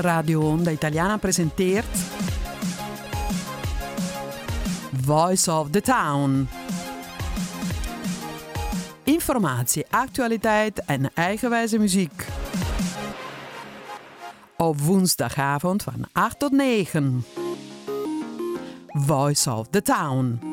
Radio Onda Italiana presenteert Voice of the Town. Informatie, actualiteit en eigenwijze muziek. Op woensdagavond van 8 tot 9. Voice of the Town.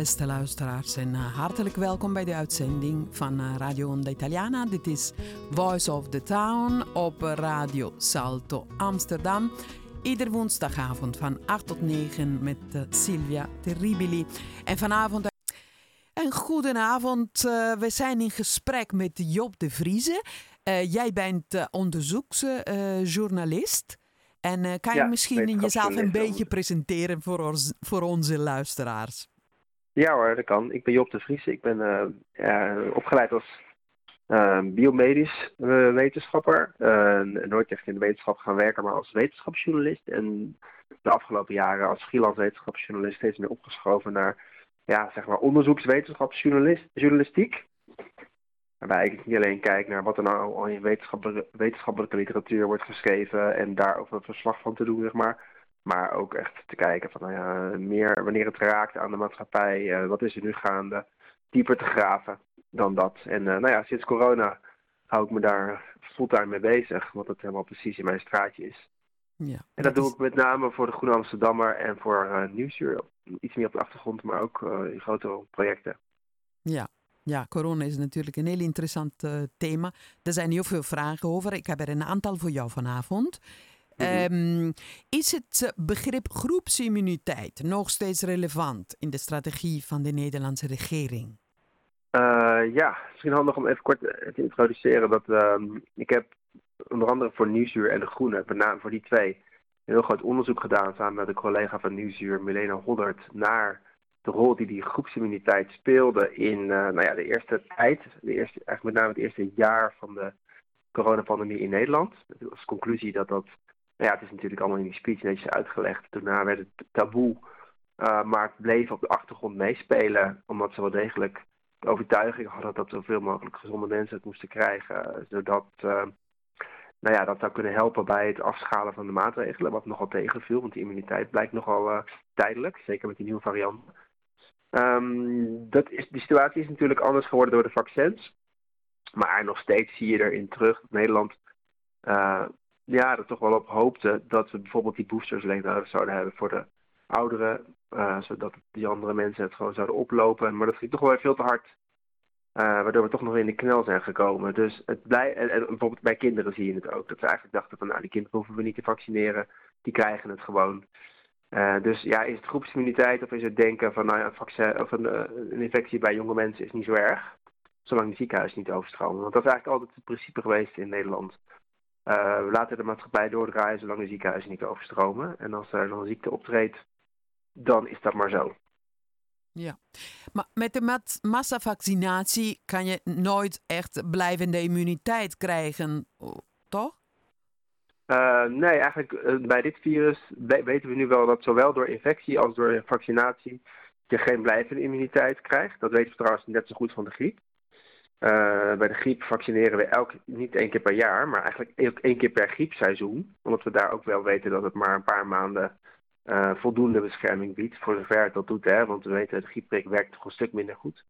Beste luisteraars, en eh, hartelijk welkom bij de uitzending van eh, Radio Onda Italiana. Dit is Voice of the Town op Radio Salto Amsterdam. Ieder woensdagavond van 8 tot 9 met Silvia Terribili. En vanavond. Een goedenavond, we zijn in gesprek met Job de Vrieze. jij bent onderzoeksjournalist. En kan je misschien jezelf een beetje presenteren voor, ons, voor onze luisteraars? Ja hoor, dat kan. Ik ben Job de Vries. Ik ben uh, opgeleid als uh, biomedisch wetenschapper. nooit echt in de wetenschap gaan werken, maar als wetenschapsjournalist. En de afgelopen jaren als freelance wetenschapsjournalist steeds meer opgeschoven naar ja, zeg maar onderzoekswetenschapsjournalistiek. Waarbij ik niet alleen kijk naar wat er nou al in wetenschappelijke, wetenschappelijke literatuur wordt geschreven en daar ook een verslag van te doen, zeg maar. Maar ook echt te kijken van, nou ja, meer wanneer het raakt aan de maatschappij, uh, wat is er nu gaande, dieper te graven. dan dat. En nou ja, sinds corona hou ik me daar fulltime mee bezig, wat het helemaal precies in mijn straatje is. Ja, en dat, doe ik met name voor de Groene Amsterdammer en voor uh, Nieuwsuur. Iets meer op de achtergrond, maar ook in grotere projecten. Ja, ja, corona is natuurlijk een heel interessant uh, thema. Er zijn heel veel vragen over. Ik heb er een aantal voor jou vanavond. Um, is het begrip groepsimmuniteit nog steeds relevant in de strategie van de Nederlandse regering? Uh, ja, misschien handig om even kort te introduceren. Dat, uh, ik heb onder andere voor Nieuwsuur en De Groene, met name voor die twee, een heel groot onderzoek gedaan samen met een collega van Nieuwsuur, Milena Hoddert, naar de rol die die groepsimmuniteit speelde in uh, nou ja, de eerste tijd, de eerste, eigenlijk met name het eerste jaar van de coronapandemie in Nederland. Als conclusie dat dat, nou ja, het is natuurlijk allemaal in die speech netjes uitgelegd. Daarna werd het taboe, uh, maar het bleef op de achtergrond meespelen, omdat ze wel degelijk de overtuiging hadden dat zoveel mogelijk gezonde mensen het moesten krijgen, zodat uh, nou ja, dat zou kunnen helpen bij het afschalen van de maatregelen, wat nogal tegenviel, want die immuniteit blijkt nogal uh, tijdelijk, zeker met die nieuwe varianten. Um, dat is, de situatie is natuurlijk anders geworden door de vaccins. Maar nog steeds zie je erin terug dat Nederland ja, er toch wel op hoopte dat we bijvoorbeeld die boosters nodig zouden hebben voor de ouderen. Uh, zodat die andere mensen het gewoon zouden oplopen. Maar dat ging toch wel veel te hard. Uh, waardoor we toch nog in de knel zijn gekomen. Dus het blij, en, bijvoorbeeld bij kinderen zie je het ook. Dat ze eigenlijk dachten van nou die kinderen hoeven we niet te vaccineren. Die krijgen het gewoon. Uh, dus ja, is het groepsimmuniteit of is het denken van nou een, vaccin, of een, een infectie bij jonge mensen is niet zo erg. Zolang de ziekenhuis niet overstromen. Want dat is eigenlijk altijd het principe geweest in Nederland. Uh, we laten de maatschappij doordraaien zolang de ziekenhuizen niet overstromen. En als er dan een ziekte optreedt, dan is dat maar zo. Ja, maar met de massavaccinatie kan je nooit echt blijvende immuniteit krijgen, toch? Uh, nee, eigenlijk uh, bij dit virus weten we nu wel dat zowel door infectie als door vaccinatie je geen blijvende immuniteit krijgt. Dat weten we trouwens net zo goed van de griep. Uh, bij de griep vaccineren we elk, niet één keer per jaar, maar eigenlijk één keer per griepseizoen. Omdat we daar ook wel weten dat het maar een paar maanden voldoende bescherming biedt. Voor zover het dat doet, hè, want we weten dat de griepprik werkt toch een stuk minder goed.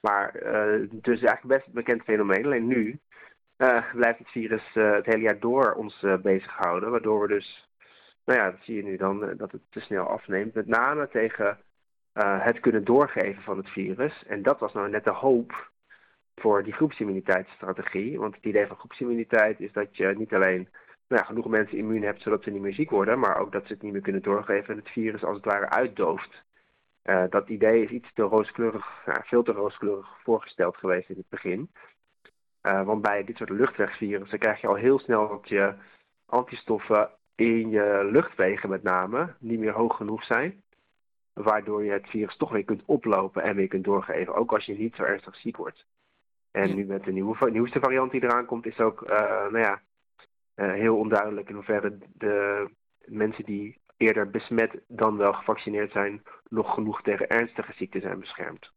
Maar dus eigenlijk best een bekend fenomeen. Alleen nu uh, blijft het virus uh, het hele jaar door ons uh, bezighouden. Waardoor we dus, nou ja, dat zie je nu dan, dat het te snel afneemt. Met name tegen het kunnen doorgeven van het virus. En dat was nou net de hoop voor die groepsimmuniteitsstrategie. Want het idee van groepsimmuniteit is dat je niet alleen nou genoeg mensen immuun hebt zodat ze niet meer ziek worden, maar ook dat ze het niet meer kunnen doorgeven en het virus als het ware uitdooft. dat idee is iets te rooskleurig, veel te rooskleurig voorgesteld geweest in het begin. Uh, want bij dit soort luchtwegvirussen krijg je al heel snel dat je antistoffen in je luchtwegen met name niet meer hoog genoeg zijn. Waardoor je het virus toch weer kunt oplopen en weer kunt doorgeven. Ook als je niet zo ernstig ziek wordt. En nu met de nieuwe, nieuwste variant die eraan komt, is ook uh, nou ja, uh, heel onduidelijk in hoeverre de mensen die eerder besmet dan wel gevaccineerd zijn, nog genoeg tegen ernstige ziekten zijn beschermd.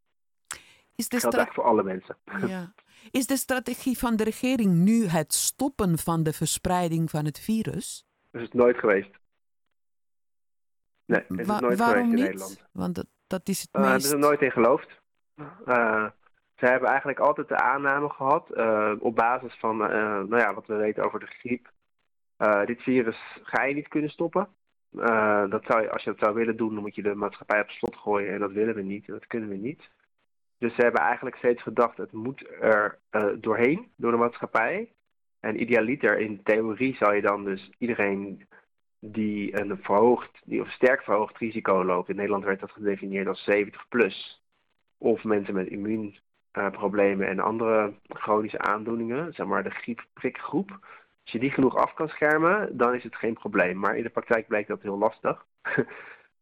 Is de dat geldt eigenlijk voor alle mensen. Ja. Is de strategie van de regering nu het stoppen van de verspreiding van het virus? Dat is het nooit geweest. Nee, het is Wa nooit geweest in niet? Nederland. Want dat, dat is het uh, meest... Ze er nooit in geloofd. Uh, ze hebben eigenlijk altijd de aanname gehad, uh, op basis van nou ja, wat we weten over de griep. dit virus ga je niet kunnen stoppen. dat zou je, als je dat zou willen doen, dan moet je de maatschappij op slot gooien. En dat willen we niet, en dat kunnen we niet. Dus ze hebben eigenlijk steeds gedacht, het moet er doorheen, door de maatschappij. En idealiter, in theorie zou je dan dus iedereen die een verhoogd, die of sterk verhoogd risico loopt, in Nederland werd dat gedefinieerd als 70 plus, of mensen met immuunproblemen uh, en andere chronische aandoeningen, zeg maar de griepprikgroep. Als je die genoeg af kan schermen, dan is het geen probleem. Maar in de praktijk blijkt dat heel lastig.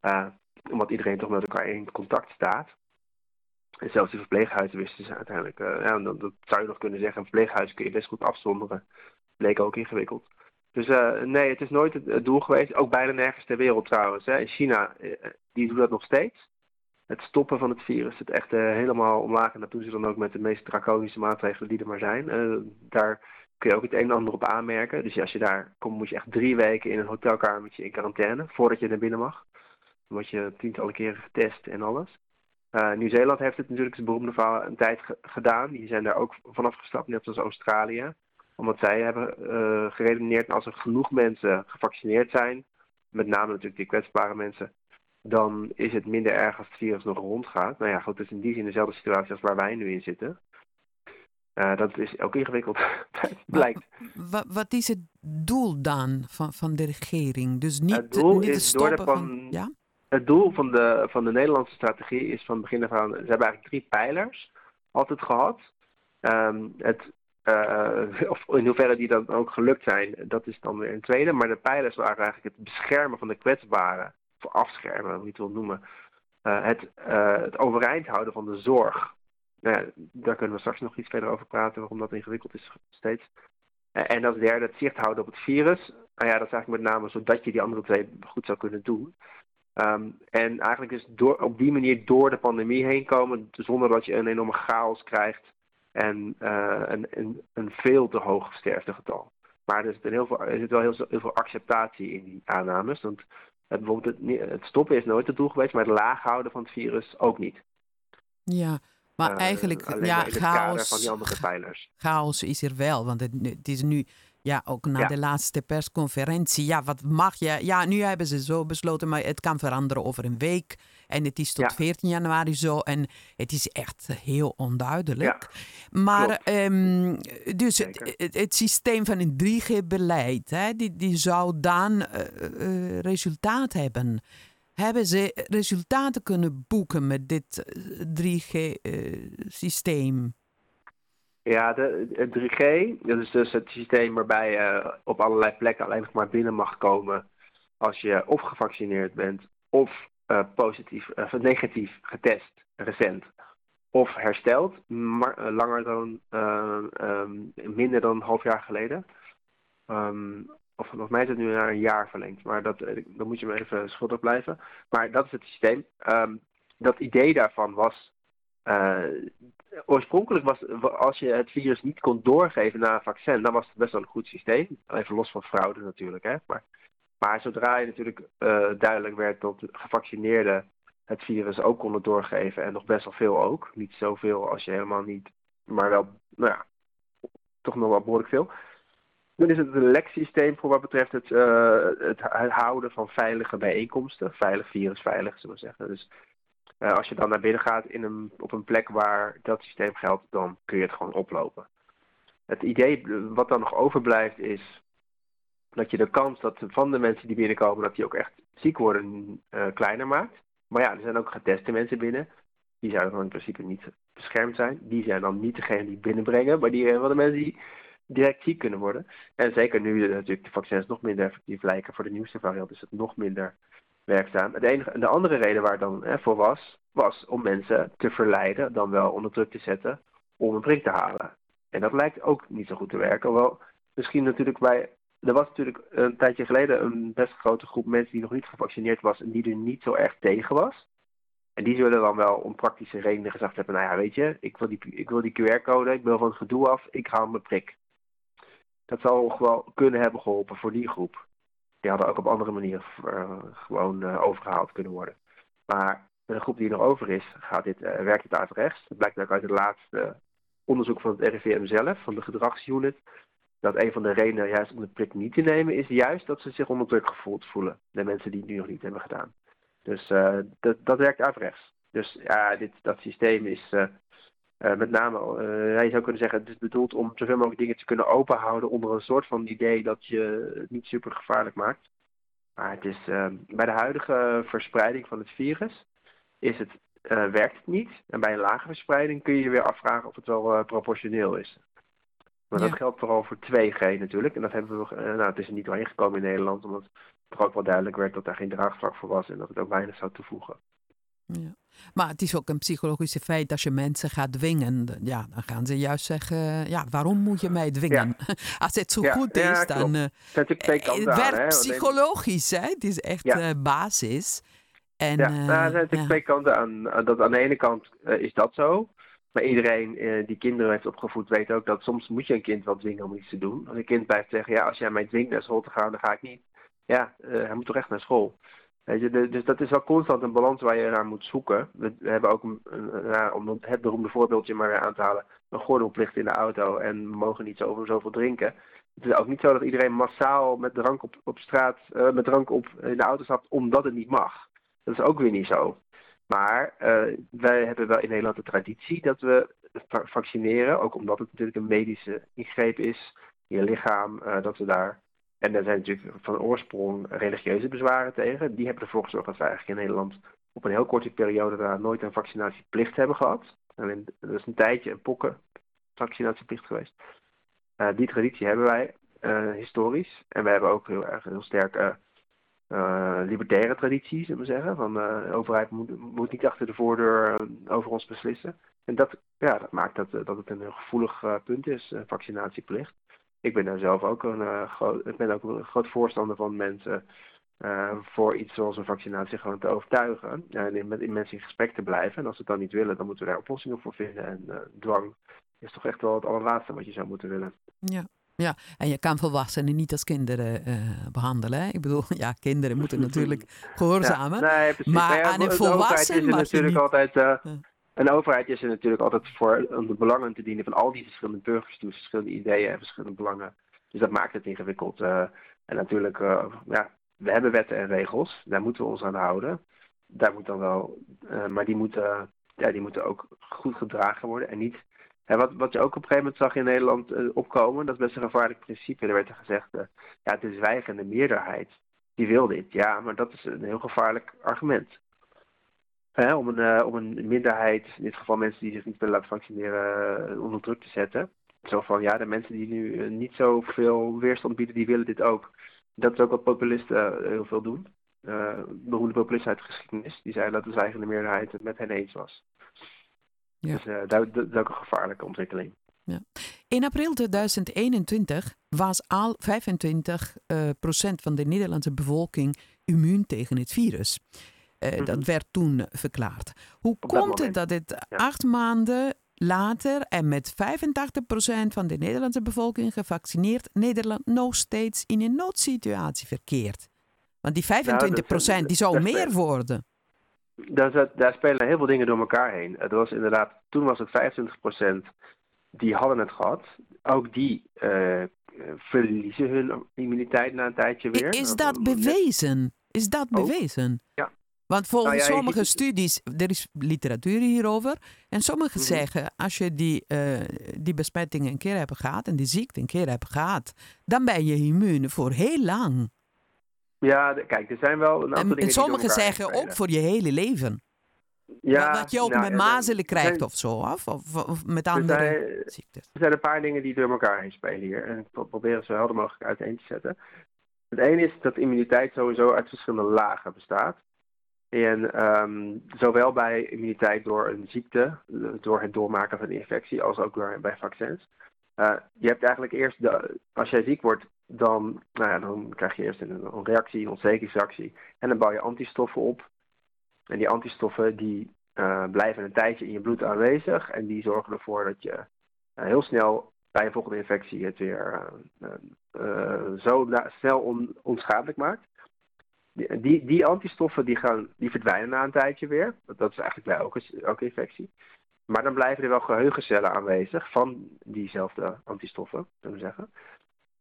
uh, omdat iedereen toch met elkaar in contact staat. En zelfs de verpleeghuizen wisten ze uiteindelijk. Uh, ja, dat, dat, zou je nog kunnen zeggen. Een verpleeghuis kun je best goed afzonderen. Bleek ook ingewikkeld. Dus nee, het is nooit het, doel geweest. Ook bijna nergens ter wereld trouwens. Hè. In China, die doen dat nog steeds. Het stoppen van het virus. Het echt helemaal omlaag. En dat doen ze dan ook met de meest draconische maatregelen die er maar zijn. daar kun je ook het een en ander op aanmerken. Dus als je daar komt, moet je echt drie weken in een hotelkamertje in quarantaine. Voordat je naar binnen mag. Dan word je tientallen keren getest en alles. Nieuw-Zeeland heeft het natuurlijk zijn beroemde verhaal een tijd gedaan. Die zijn daar ook vanaf gestapt, net als Australië. Omdat zij hebben geredeneerd als er genoeg mensen gevaccineerd zijn, met name natuurlijk die kwetsbare mensen, dan is het minder erg als het virus nog rondgaat. Nou ja, goed, het is in die zin dezelfde situatie als waar wij nu in zitten. Uh, dat is ook ingewikkeld, blijkt. Wat, wat, is het doel dan van, van de regering? Dus niet, het doel niet is door de van, ja? Het doel van de, van de Nederlandse strategie is van het begin af aan... Ze hebben eigenlijk drie pijlers altijd gehad. Um, het, uh, of in hoeverre die dan ook gelukt zijn, dat is dan weer een tweede. Maar de pijlers waren eigenlijk het beschermen van de kwetsbaren of afschermen, hoe je het wil noemen. Uh, het, uh, het overeind houden van de zorg. Nou ja, daar kunnen we straks nog iets verder over praten, waarom dat ingewikkeld is steeds. Uh, en als derde het zicht houden op het virus. Nou ja, dat is eigenlijk met name zodat je die andere twee goed zou kunnen doen. Um, en eigenlijk is door, op die manier door de pandemie heen komen, zonder dat je een enorme chaos krijgt en een, een, een, veel te hoog sterftegetal. Maar er zit, heel veel, er wel heel, heel veel acceptatie in die aannames. Want bijvoorbeeld het, het, stoppen is nooit het doel geweest, maar het laag houden van het virus ook niet. Ja, maar uh, eigenlijk, ja, chaos, van die andere pijlers. chaos is er wel, want het, het is nu, ja, ook na de laatste persconferentie, ja, wat mag je, ja, nu hebben ze zo besloten, maar het kan veranderen over een week. En het is tot 14 januari zo. En het is echt heel onduidelijk. maar um, dus het, het, systeem van een 3G-beleid, die, die zou dan uh, uh, resultaat hebben. Hebben ze resultaten kunnen boeken met dit 3G-systeem? Ja, de, het 3G, dat is dus het systeem waarbij je op allerlei plekken alleen nog maar binnen mag komen als je of gevaccineerd bent of positief of negatief getest recent of hersteld, maar, uh, langer dan, um, minder dan een half jaar geleden. Um, of volgens mij is het nu naar een jaar verlengd, maar dat, dan moet je me even schuldig blijven. Maar dat is het systeem. Um, dat idee daarvan was, oorspronkelijk was, als je het virus niet kon doorgeven na een vaccin, dan was het best wel een goed systeem. Even los van fraude natuurlijk, hè. Maar maar zodra je natuurlijk uh, duidelijk werd dat gevaccineerden het virus ook konden doorgeven, en nog best wel veel ook, niet zoveel als je helemaal niet, maar wel, nou ja, toch nog wel behoorlijk veel. Dan is het een leksysteem voor wat betreft het, uh, het, houden van veilige bijeenkomsten. Veilig virus, veilig zullen we zeggen. Dus uh, als je dan naar binnen gaat in een, op een plek waar dat systeem geldt, dan kun je het gewoon oplopen. Het idee wat dan nog overblijft is dat je de kans dat van de mensen die binnenkomen, dat die ook echt ziek worden, uh, kleiner maakt. Maar ja, er zijn ook geteste mensen binnen. Die zouden dan in principe niet beschermd zijn. Die zijn dan niet degene die binnenbrengen, maar die zijn wel de mensen die direct ziek kunnen worden. En zeker nu natuurlijk de vaccins nog minder effectief lijken voor de nieuwste variant, is het nog minder werkzaam. Het enige, de andere reden waar het dan hè, voor was, was om mensen te verleiden, dan wel onder druk te zetten, om een prik te halen. En dat lijkt ook niet zo goed te werken. Hoewel misschien natuurlijk bij er was natuurlijk een tijdje geleden een best grote groep mensen die nog niet gevaccineerd was en die er niet zo erg tegen was. En die zullen dan wel om praktische redenen gezegd hebben, nou ja, weet je, ik wil die, ik wil die QR-code, ik wil van het gedoe af, ik haal mijn prik. Dat zou wel kunnen hebben geholpen voor die groep. Die hadden ook op andere manieren uh, gewoon uh, overgehaald kunnen worden. Maar de groep die er nog over is, gaat dit, uh, werkt het averechts. Dat blijkt ook uit het laatste onderzoek van het RIVM zelf, van de gedragsunit dat een van de redenen juist om de prik niet te nemen is juist dat ze zich onder druk gevoeld voelen. De mensen die het nu nog niet hebben gedaan. Dus uh, dat, dat werkt averechts. Dus ja, dit, dat systeem is uh, uh, met name, je zou kunnen zeggen, het is bedoeld om zoveel mogelijk dingen te kunnen openhouden onder een soort van idee dat je het niet super gevaarlijk maakt. Maar het is, bij de huidige verspreiding van het virus is het, werkt het niet. En bij een lage verspreiding kun je je weer afvragen of het wel proportioneel is. Maar dat geldt vooral voor 2G natuurlijk. En dat hebben we, nou, het is er niet doorheen gekomen in Nederland, omdat er ook wel duidelijk werd dat daar geen draagvlak voor was en dat het ook weinig zou toevoegen. Ja. Maar het is ook een psychologische feit als je mensen gaat dwingen. Ja, dan gaan ze juist zeggen: ja, waarom moet je mij dwingen? Als het zo goed is, dan. Uh, het werkt psychologisch, hè? Het is echt uh, basis. En, ja, nou, er zijn natuurlijk twee kanten aan. Dat aan de ene kant uh, is dat zo. Maar iedereen uh, die kinderen heeft opgevoed weet ook dat soms moet je een kind wel dwingen om iets te doen. Als een kind blijft zeggen, ja, als jij mij dwingt naar school te gaan, dan ga ik niet. Ja, uh, hij moet toch echt naar school. Weet je, dus dat is wel constant een balans waar je naar moet zoeken. We, hebben ook, een, om het beroemde voorbeeldje maar aan te halen, een gordelplicht in de auto en we mogen niet zoveel, zoveel drinken. Het is ook niet zo dat iedereen massaal met drank op, op straat, uh, met drank op in de auto stapt omdat het niet mag. Dat is ook weer niet zo. Maar uh, wij hebben wel in Nederland de traditie dat we vaccineren, ook omdat het natuurlijk een medische ingreep is in je lichaam, uh, dat we daar en er zijn natuurlijk van oorsprong religieuze bezwaren tegen. Die hebben ervoor gezorgd dat we eigenlijk in Nederland op een heel korte periode daar nooit een vaccinatieplicht hebben gehad. Er is een tijdje een pokkenvaccinatieplicht geweest. Uh, die traditie hebben wij historisch. En wij hebben ook heel erg heel sterk uh, libertaire tradities, zullen we zeggen. Van de overheid moet, moet, niet achter de voordeur over ons beslissen. En dat, ja, dat maakt dat, dat het een gevoelig punt is, vaccinatieplicht ik ben daar zelf ook een, groot, ik ben ook een groot voorstander van mensen voor iets zoals een vaccinatie gewoon te overtuigen. en met mensen in gesprek te blijven. En als ze dan niet willen, dan moeten we daar oplossingen voor vinden. En dwang is toch echt wel het allerlaatste wat je zou moeten willen. Ja. Ja, en je kan volwassenen niet als kinderen behandelen. Hè? Ik bedoel, ja, kinderen moeten natuurlijk gehoorzamen. Ja, nee, maar aan een volwassene mag je natuurlijk altijd een overheid is er natuurlijk altijd voor om de belangen te dienen van al die verschillende burgers die verschillende ideeën en verschillende belangen. Dus dat maakt het ingewikkeld. Uh, en natuurlijk, uh, ja, we hebben wetten en regels, daar moeten we ons aan houden. Daar moet dan wel, uh, maar die moeten, ja, die moeten ook goed gedragen worden en niet. En wat, wat je ook op een gegeven moment zag in Nederland opkomen, dat is best een gevaarlijk principe. Er werd er gezegd, ja, de zwijgende meerderheid, die wil dit. Ja, maar dat is een heel gevaarlijk argument om, een, uh, om een minderheid, in dit geval mensen die zich niet willen laten vaccineren, uh, onder druk te zetten. Zo van, ja, de mensen die nu uh, niet zoveel weerstand bieden, die willen dit ook. Dat is ook wat populisten heel veel doen. beroemde populisten uit de geschiedenis, die zeiden dat de zwijgende meerderheid het met hen eens was. Ja. Dus dat, dat, is ook een gevaarlijke ontwikkeling. Ja. In april 2021 was al 25% van de Nederlandse bevolking immuun tegen het virus. Uh, Dat werd toen verklaard. Hoe komt het dat het acht maanden later en met 85% van de Nederlandse bevolking gevaccineerd Nederland nog steeds in een noodsituatie verkeert? Want die 25% nou, die zou meer worden. Daar, daar, spelen heel veel dingen door elkaar heen. Het was inderdaad, toen was het 25% die hadden het gehad. Ook die uh, verliezen hun immuniteit na een tijdje weer. Is dat bewezen? Is dat bewezen? Ja, want volgens nou sommige studies, er is literatuur hierover. En sommigen mhm. zeggen, als je die, uh, die besmetting een keer hebt gehad en die ziekte een keer hebt gehad, dan ben je immuun voor heel lang. Ja, kijk, er zijn wel een aantal en, dingen. En sommigen zeggen ook voor je hele leven. Ja, dat je ook nou, met mazelen krijgt of zo, of, of, met andere er zijn, ziektes. Er zijn een paar dingen die door elkaar heen spelen hier. En ik probeer het zo helder mogelijk uiteen te zetten. Het ene is dat immuniteit sowieso uit verschillende lagen bestaat. En um, zowel bij immuniteit door een ziekte, door het doormaken van een infectie, als ook door, bij vaccins. Uh, je hebt eigenlijk eerst, de, als jij ziek wordt, dan, nou ja, dan krijg je eerst een, reactie, een ontstekingsreactie. En dan bouw je antistoffen op. En die antistoffen die uh, blijven een tijdje in je bloed aanwezig. En die zorgen ervoor dat je uh, heel snel bij een volgende infectie het weer zo snel on, onschadelijk maakt. Die, die antistoffen die gaan, die verdwijnen na een tijdje weer. Dat is eigenlijk bij elke, elke infectie. Maar dan blijven er wel geheugencellen aanwezig van diezelfde antistoffen, zullen we zeggen.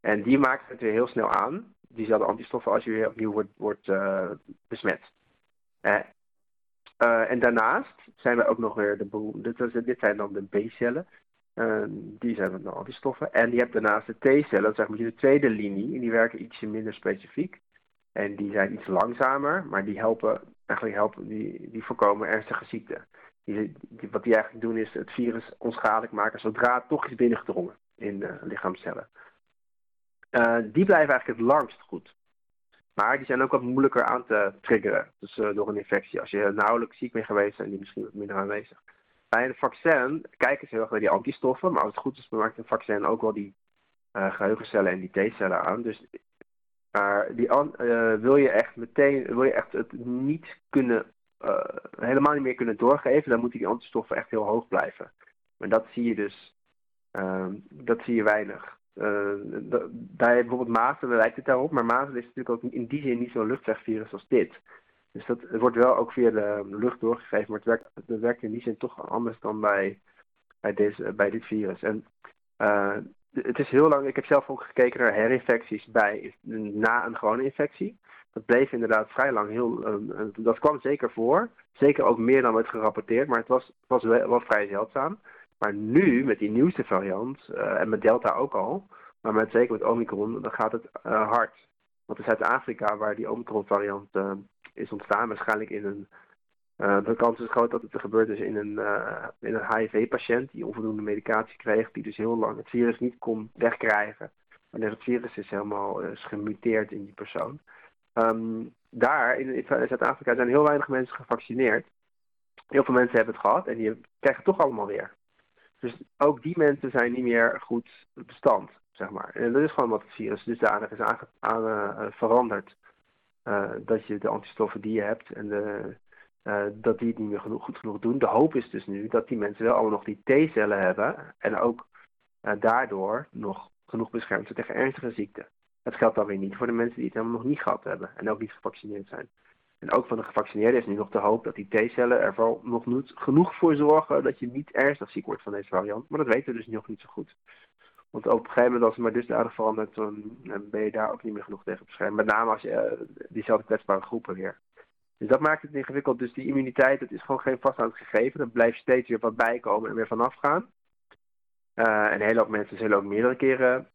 En die maken het weer heel snel aan, diezelfde antistoffen, als je weer opnieuw wordt, wordt uh, besmet. Uh, uh, en daarnaast zijn we ook nog weer de beroemde, dit, zijn dan de B-cellen. die zijn dan de antistoffen. En je hebt daarnaast de T-cellen, dat is maar de tweede linie, en die werken ietsje minder specifiek. En die zijn iets langzamer, maar die helpen, eigenlijk helpen, die, die voorkomen ernstige ziekten. Die, wat die eigenlijk doen is het virus onschadelijk maken zodra het toch is binnengedrongen in de lichaamcellen. Uh, die blijven eigenlijk het langst goed. Maar die zijn ook wat moeilijker aan te triggeren. Dus uh, door een infectie. Als je nauwelijks ziek bent geweest, zijn die misschien wat minder aanwezig. Bij een vaccin kijken ze heel erg naar die antistoffen. Maar als het goed is, maakt een vaccin ook wel die uh, geheugencellen en die T-cellen aan. Dus maar die, wil je echt meteen, wil je echt het niet kunnen, helemaal niet meer kunnen doorgeven, dan moeten die antistoffen echt heel hoog blijven. Maar dat zie je dus, uh, dat zie je weinig. Uh, bij bijvoorbeeld mazelen lijkt het daarop, maar mazelen is natuurlijk ook in die zin niet zo'n luchtwegvirus als dit. Dus dat wordt wel ook via de lucht doorgegeven, maar het werkt, in die zin toch anders dan bij, bij, deze, bij dit virus. En uh, het is heel lang, ik heb zelf ook gekeken naar herinfecties bij, na een gewone infectie. Dat bleef inderdaad vrij lang heel, uh, dat kwam zeker voor. Zeker ook meer dan werd gerapporteerd, maar het was, was wel vrij zeldzaam. Maar nu, met die nieuwste variant, uh, en met Delta ook al, maar met, zeker met Omicron, dan gaat het uh, hard. Want in Zuid-Afrika, waar die Omicron-variant uh, is ontstaan, waarschijnlijk in een. de kans is groot dat het er gebeurd is in een, in een HIV-patiënt die onvoldoende medicatie kreeg, die dus heel lang het virus niet kon wegkrijgen. Wanneer het virus is helemaal is gemuteerd in die persoon. Um, daar, in, in Zuid-Afrika, zijn heel weinig mensen gevaccineerd. Heel veel mensen hebben het gehad en die krijgen het toch allemaal weer. Dus ook die mensen zijn niet meer goed bestand, zeg maar. En dat is gewoon wat het virus dusdanig is aan, uh, veranderd. Uh, dat je de antistoffen die je hebt en de, uh, dat die het niet meer goed genoeg doen. De hoop is dus nu dat die mensen wel allemaal nog die T-cellen hebben en ook daardoor nog genoeg beschermd zijn tegen ernstige ziekten. Dat geldt dan weer niet voor de mensen die het helemaal nog niet gehad hebben en ook niet gevaccineerd zijn. En ook van de gevaccineerden is nu nog de hoop dat die T-cellen er wel nog genoeg voor zorgen dat je niet ernstig ziek wordt van deze variant. Maar dat weten we dus nog niet zo goed. Want op een gegeven moment als het maar dusdanig verandert, dan ben je daar ook niet meer genoeg tegen beschermd. Met name als je uh, diezelfde kwetsbare groepen weer. Dus dat maakt het ingewikkeld. Dus die immuniteit, dat is gewoon geen vasthoudend gegeven. Er blijft steeds weer wat bijkomen en weer vanaf gaan. Uh, en een hele mensen zullen ook meerdere keren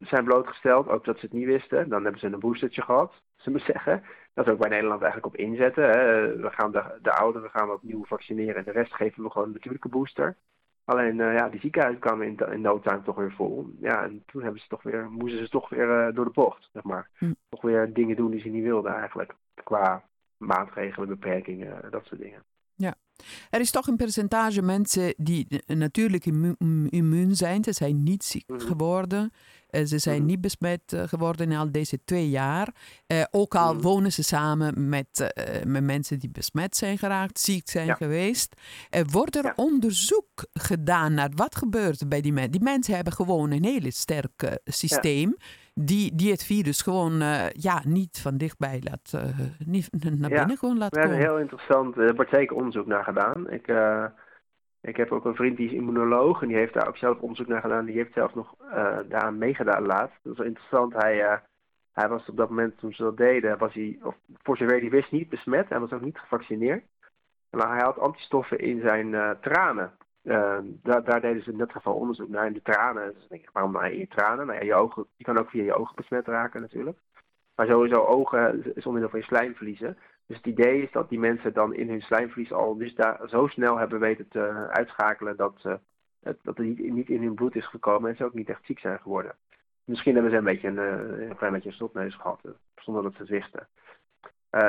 zijn blootgesteld, ook dat ze het niet wisten. Dan hebben ze een boostertje gehad, ze moet zeggen. Dat is ook bij Nederland eigenlijk op inzetten. Hè. We gaan de, de ouderen gaan we opnieuw vaccineren en de rest geven we gewoon een natuurlijke booster. Alleen uh, ja, die ziekenhuizen kwamen in, in no time toch weer vol. Ja, en toen hebben ze toch weer, moesten ze toch weer uh, door de bocht, zeg maar. Hm. Toch weer dingen doen die ze niet wilden eigenlijk. Qua maatregelen, beperkingen, dat soort dingen. Ja. Er is toch een percentage mensen die natuurlijk immu immuun zijn. Ze zijn niet ziek mhm. geworden. Uh, ze zijn mhm. niet besmet uh, geworden in al deze twee jaar. Uh, ook al mm. wonen ze samen met, met mensen die besmet zijn geraakt, ziek zijn ja. geweest. wordt er ja. onderzoek gedaan naar wat gebeurt bij die mensen? Die mensen hebben gewoon een hele sterk systeem. Ja die, die het virus gewoon ja, niet van dichtbij laat, niet naar binnen gewoon laat komen. Ja, heel interessant. Er wordt zeker onderzoek naar gedaan. Ik, ik heb ook een vriend die is immunoloog en die heeft daar ook zelf onderzoek naar gedaan. Die heeft zelf nog daaraan meegedaan laatst. Dat is wel interessant. Hij, hij was op dat moment toen ze dat deden, was hij, of voor zover hij wist, niet besmet. Hij was ook niet gevaccineerd. Maar hij had antistoffen in zijn tranen. Uh, daar, deden ze in dat geval onderzoek naar in de tranen. Dus denk ik, waarom naar je tranen? Nou ja, je, ogen, je kan ook via je ogen besmet raken natuurlijk. Maar sowieso ogen is onderdeel van je slijmvliezen. Dus het idee is dat die mensen dan in hun slijmvlies al dus daar zo snel hebben weten te uitschakelen dat, uh, dat het niet, niet, in hun bloed is gekomen en ze ook niet echt ziek zijn geworden. Misschien hebben ze een, beetje een, uh, een klein beetje een snotneus gehad, uh, zonder dat ze wisten.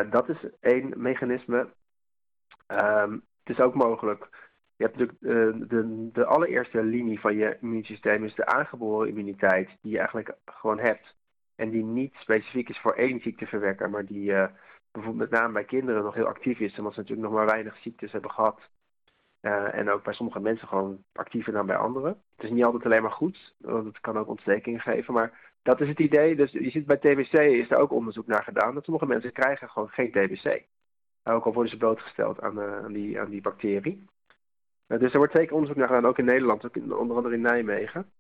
dat is één mechanisme. Um, het is ook mogelijk je hebt natuurlijk de, de allereerste linie van je immuunsysteem is de aangeboren immuniteit die je eigenlijk gewoon hebt. En die niet specifiek is voor één ziekteverwekker, maar die bijvoorbeeld met name bij kinderen nog heel actief is, omdat ze natuurlijk nog maar weinig ziektes hebben gehad. Uh, en ook bij sommige mensen gewoon actiever dan bij anderen. Het is niet altijd alleen maar goed, want het kan ook ontstekingen geven. Maar dat is het idee. Dus je ziet bij TBC is er ook onderzoek naar gedaan. Dat sommige mensen krijgen gewoon geen TBC. Ook al worden ze blootgesteld aan, die, aan die bacterie. Eh, dus er wordt zeker onderzoek naar gedaan, ook in Nederland, ook onder andere in Nijmegen,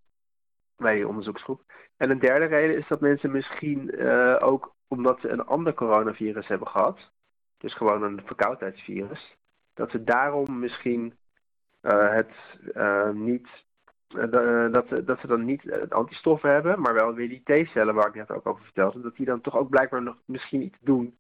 bij die onderzoeksgroep. En een derde reden is dat mensen misschien ook omdat ze een ander coronavirus hebben gehad, dus gewoon een verkoudheidsvirus, dat ze daarom misschien uh, het niet dat, dat ze dan niet uh, antistoffen hebben, maar wel weer die T-cellen waar ik net ook over vertelde, dat die dan toch ook blijkbaar nog misschien iets doen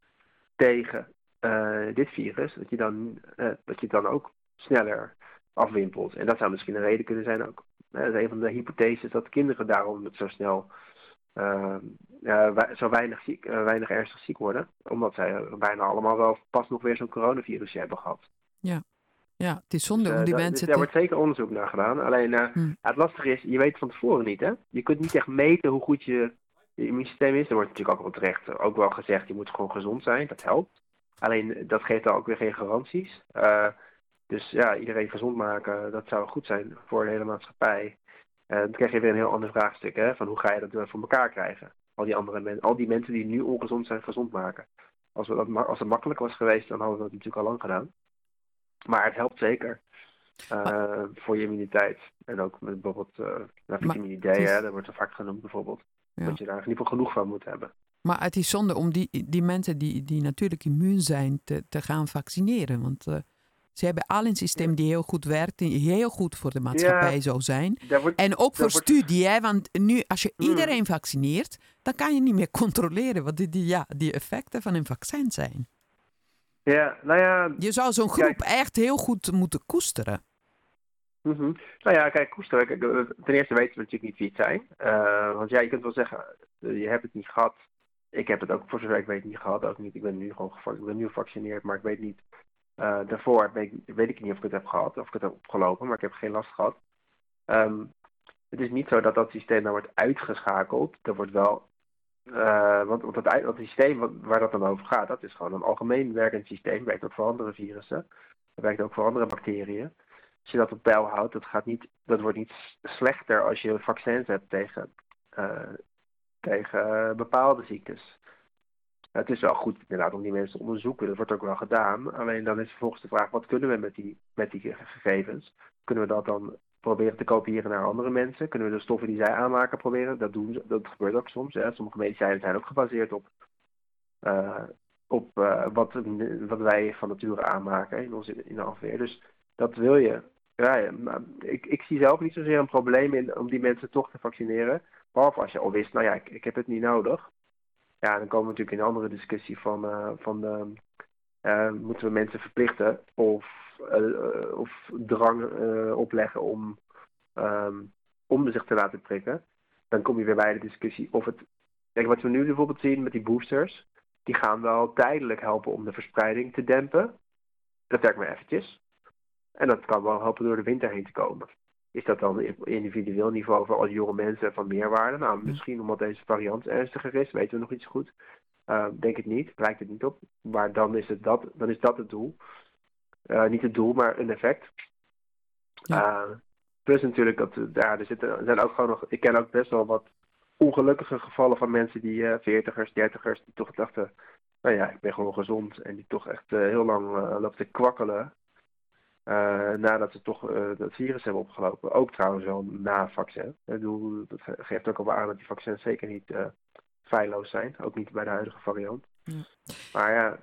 tegen uh, dit virus. Dat je dan, uh, dat je dan ook sneller afwimpelt. En dat zou misschien een reden kunnen zijn ook. Dat is een van de hypotheses dat kinderen daarom zo snel uh, uh, zo weinig, ziek, uh, weinig ernstig ziek worden. Omdat zij bijna allemaal wel pas nog weer zo'n coronavirusje hebben gehad. Ja. Ja, het is zonde dus, om die mensen dus daar wordt zeker onderzoek naar gedaan. Alleen hmm. het lastige is, je weet van tevoren niet. Hè? Je kunt niet echt meten hoe goed je, je immuunsysteem is. Er wordt natuurlijk ook wel terecht ook wel gezegd, je moet gewoon gezond zijn. Dat helpt. Alleen dat geeft dan ook weer geen garanties. Dus ja, iedereen gezond maken, dat zou goed zijn voor de hele maatschappij. En dan krijg je weer een heel ander vraagstuk, hè, van hoe ga je dat voor elkaar krijgen? Al die, andere mensen, al die mensen die nu ongezond zijn, gezond maken. Als, we dat, als het makkelijk was geweest, dan hadden we dat natuurlijk al lang gedaan. Maar het helpt zeker. Uh, voor je immuniteit. En ook met bijvoorbeeld uh, vitamine D, is... dat wordt er vaak genoemd bijvoorbeeld. Dat je daar in ieder geval genoeg van moet hebben. Maar het is zonde om die, die mensen die, die natuurlijk immuun zijn te, te gaan vaccineren. Want uh, ze hebben al een systeem die heel goed werkt, die heel goed voor de maatschappij ja, zou zijn. Wordt, en ook voor wordt... studie, hè? want nu als je hmm. iedereen vaccineert, dan kan je niet meer controleren wat die, die, ja, die effecten van een vaccin zijn. Ja, nou ja. Je zou zo'n groep kijk, echt heel goed moeten koesteren. Mm -hmm. Nou ja, kijk, koesteren. Kijk, ten eerste weten we natuurlijk niet wie het zijn. Uh, want ja, je kunt wel zeggen, je hebt het niet gehad. Ik heb het ook voor zover ik weet niet gehad. Ook niet. Ik ben nu gewoon ik ben nu gevaccineerd, maar ik weet niet. Uh, daarvoor weet, ik niet of ik het heb gehad, of ik het heb opgelopen, maar ik heb geen last gehad. Um, het is niet zo dat dat systeem nou wordt uitgeschakeld. Er wordt wel uh, want, het, dat systeem waar dat dan over gaat, dat is gewoon een algemeen werkend systeem. Werkt ook voor andere virussen. Werkt ook voor andere bacteriën. Als je dat op peil houdt, dat, gaat niet, dat wordt niet slechter als je vaccins hebt tegen, uh, tegen bepaalde ziektes. Het is wel goed inderdaad om die mensen te onderzoeken. Dat wordt ook wel gedaan. Alleen dan is vervolgens de vraag, wat kunnen we met die, met die gegevens? Kunnen we dat dan proberen te kopiëren naar andere mensen? Kunnen we de stoffen die zij aanmaken proberen? Dat, doen ze, dat gebeurt ook soms. Hè. Sommige medicijnen zijn ook gebaseerd op, uh, op uh, wat, wat wij van nature aanmaken in, onze, in de afweer. Dus dat wil je. Maar ik, ik zie zelf niet zozeer een probleem in om die mensen toch te vaccineren. Behalve als je al wist, nou ja, ik, ik heb het niet nodig. Ja, dan komen we natuurlijk in een andere discussie van, uh, van uh, moeten we mensen verplichten of, uh, of drang opleggen om, um, om zich te laten prikken. Dan kom je weer bij de discussie of het... Kijk, wat we nu bijvoorbeeld zien met die boosters, die gaan wel tijdelijk helpen om de verspreiding te dempen. Dat werkt maar eventjes. En dat kan wel helpen door de winter heen te komen. Is dat dan op individueel niveau voor al die jonge mensen van meerwaarde? Nou, misschien omdat deze variant ernstiger is, weten we nog iets goed. Uh, denk het niet, lijkt het niet op. Maar dan is, het dat, dan is dat het doel. Uh, niet het doel, maar een effect. Ja. Uh, plus natuurlijk dat ja, er, zitten, er zijn ook gewoon nog. Ik ken ook best wel wat ongelukkige gevallen van mensen die veertigers, dertigers, die toch dachten, nou ja, ik ben gewoon gezond. En die toch echt heel lang lopen te kwakkelen. Nadat ze toch dat virus hebben opgelopen. Ook trouwens wel na vaccin. Ik bedoel, dat geeft ook al aan dat die vaccins zeker niet feilloos zijn. Ook niet bij de huidige variant. Ja. Maar ja,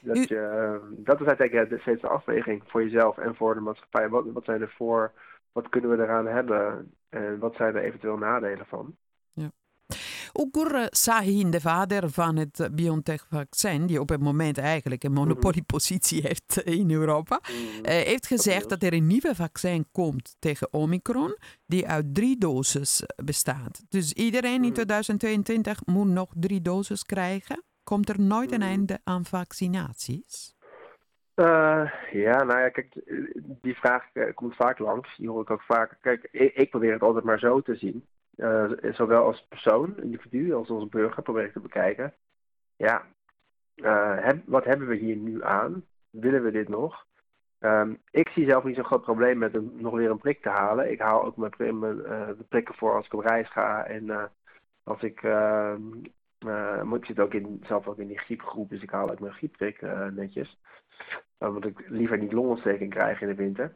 dat, je, dat is uiteindelijk steeds de afweging voor jezelf en voor de maatschappij. Wat, wat zijn er voor, wat kunnen we eraan hebben en wat zijn er eventueel nadelen van? Ugur Sahin, de vader van het BioNTech-vaccin, die op het moment eigenlijk een monopoliepositie mhm. heeft in Europa, mm. heeft gezegd dat er een nieuwe vaccin komt tegen Omicron, die uit drie doses bestaat. Dus iedereen in 2022 mhm. moet nog drie doses krijgen. Komt er nooit een mhm. einde aan vaccinaties? Uh, ja, nou ja, kijk, die vraag komt vaak langs. Die hoor ik ook vaak. Kijk, ik, ik, probeer het altijd maar zo te zien. Uh, zowel als persoon, individu, als als burger probeer ik te bekijken. Ja, heb, wat hebben we hier nu aan? Willen we dit nog? Um, ik zie zelf niet zo'n groot probleem met nog weer een prik te halen. Ik haal ook mijn, mijn de prikken voor als ik op reis ga. En als ik, ehm, ik zit ook in, zelf ook in die griepgroep, dus ik haal ook mijn griepprik netjes. omdat ik liever niet longontsteking krijg in de winter.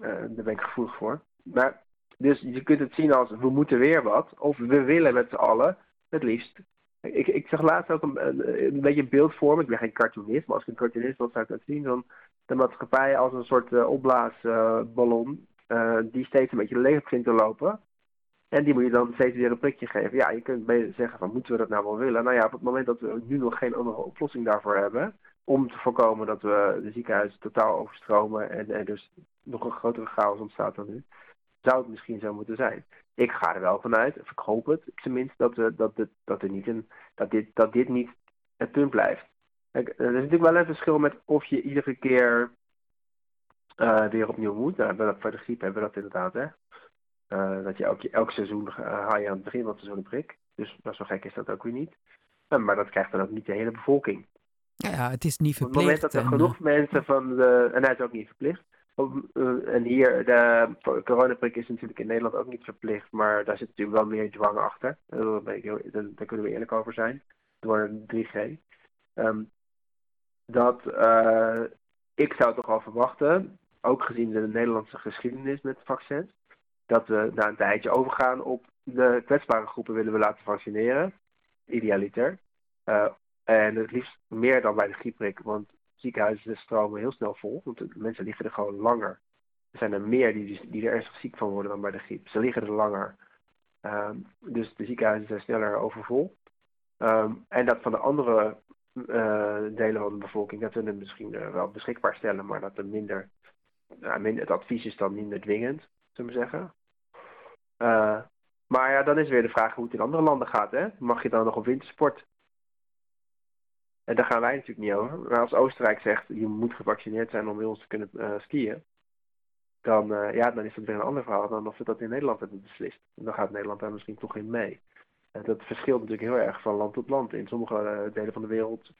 daar ben ik gevoelig voor. Maar dus je kunt het zien als we moeten weer wat. Of we willen met z'n allen het liefst. Ik, ik zag laatst ook een, een, een beetje een beeld voor me. Ik ben geen cartoonist, maar als ik een cartoonist was, zou ik dat zien. Dan de maatschappij als een soort uh, opblaasballon. Uh, die steeds een beetje leeg begint te lopen. En die moet je dan steeds weer een prikje geven. Ja, je kunt zeggen van moeten we dat nou wel willen? Nou ja, op het moment dat we nu nog geen andere oplossing daarvoor hebben. Om te voorkomen dat we de ziekenhuizen totaal overstromen en er dus nog een grotere chaos ontstaat dan nu zou het misschien zo moeten zijn. Ik ga er wel vanuit, of ik hoop het tenminste, dat, we, dat, het, dat, er niet een, dat, dit, dat dit niet het punt blijft. Kijk, er is natuurlijk wel een verschil met of je iedere keer uh, weer opnieuw moet. Nou, we voor de griep hebben we dat inderdaad, hè. Uh, dat je elk, elk seizoen haal je aan het begin van het seizoen een prik. Dus dat zo gek is dat ook weer niet. maar dat krijgt dan ook niet de hele bevolking. Ja, het is niet verplicht. Op het moment dat er genoeg mensen van de... En hij is ook niet verplicht. Eh, en hier, de coronaprik is natuurlijk in Nederland ook niet verplicht, maar daar zit natuurlijk wel meer dwang achter. Daar, kunnen we eerlijk over zijn, door 3G. Um, ehm, dat ik zou toch al verwachten, ook gezien de Nederlandse geschiedenis met vaccins, dat we na een tijdje overgaan op de kwetsbare groepen willen we laten vaccineren, idealiter. en het liefst meer dan bij de griepprik, want ziekenhuizen stromen heel snel vol, want de mensen liggen er gewoon langer. Er zijn er meer die, die er ernstig ziek van worden dan bij de griep. Ze liggen er langer. Ehm, dus de ziekenhuizen zijn sneller overvol. Ehm, en dat van de andere uh, delen van de bevolking, dat we misschien uh, wel beschikbaar stellen, maar dat er minder, minder, het advies is dan minder dwingend, zullen we zeggen. Uh, maar ja, dan is weer de vraag hoe het in andere landen gaat. Hè? Mag je dan nog op wintersport? En daar gaan wij natuurlijk niet over. Maar als Oostenrijk zegt, je moet gevaccineerd zijn om bij ons te kunnen skiën, dan, ja, dan is het weer een ander verhaal dan of we dat in Nederland hebben beslist. En dan gaat Nederland daar misschien toch in mee dat verschilt natuurlijk heel erg van land tot land. In sommige eh, delen van de wereld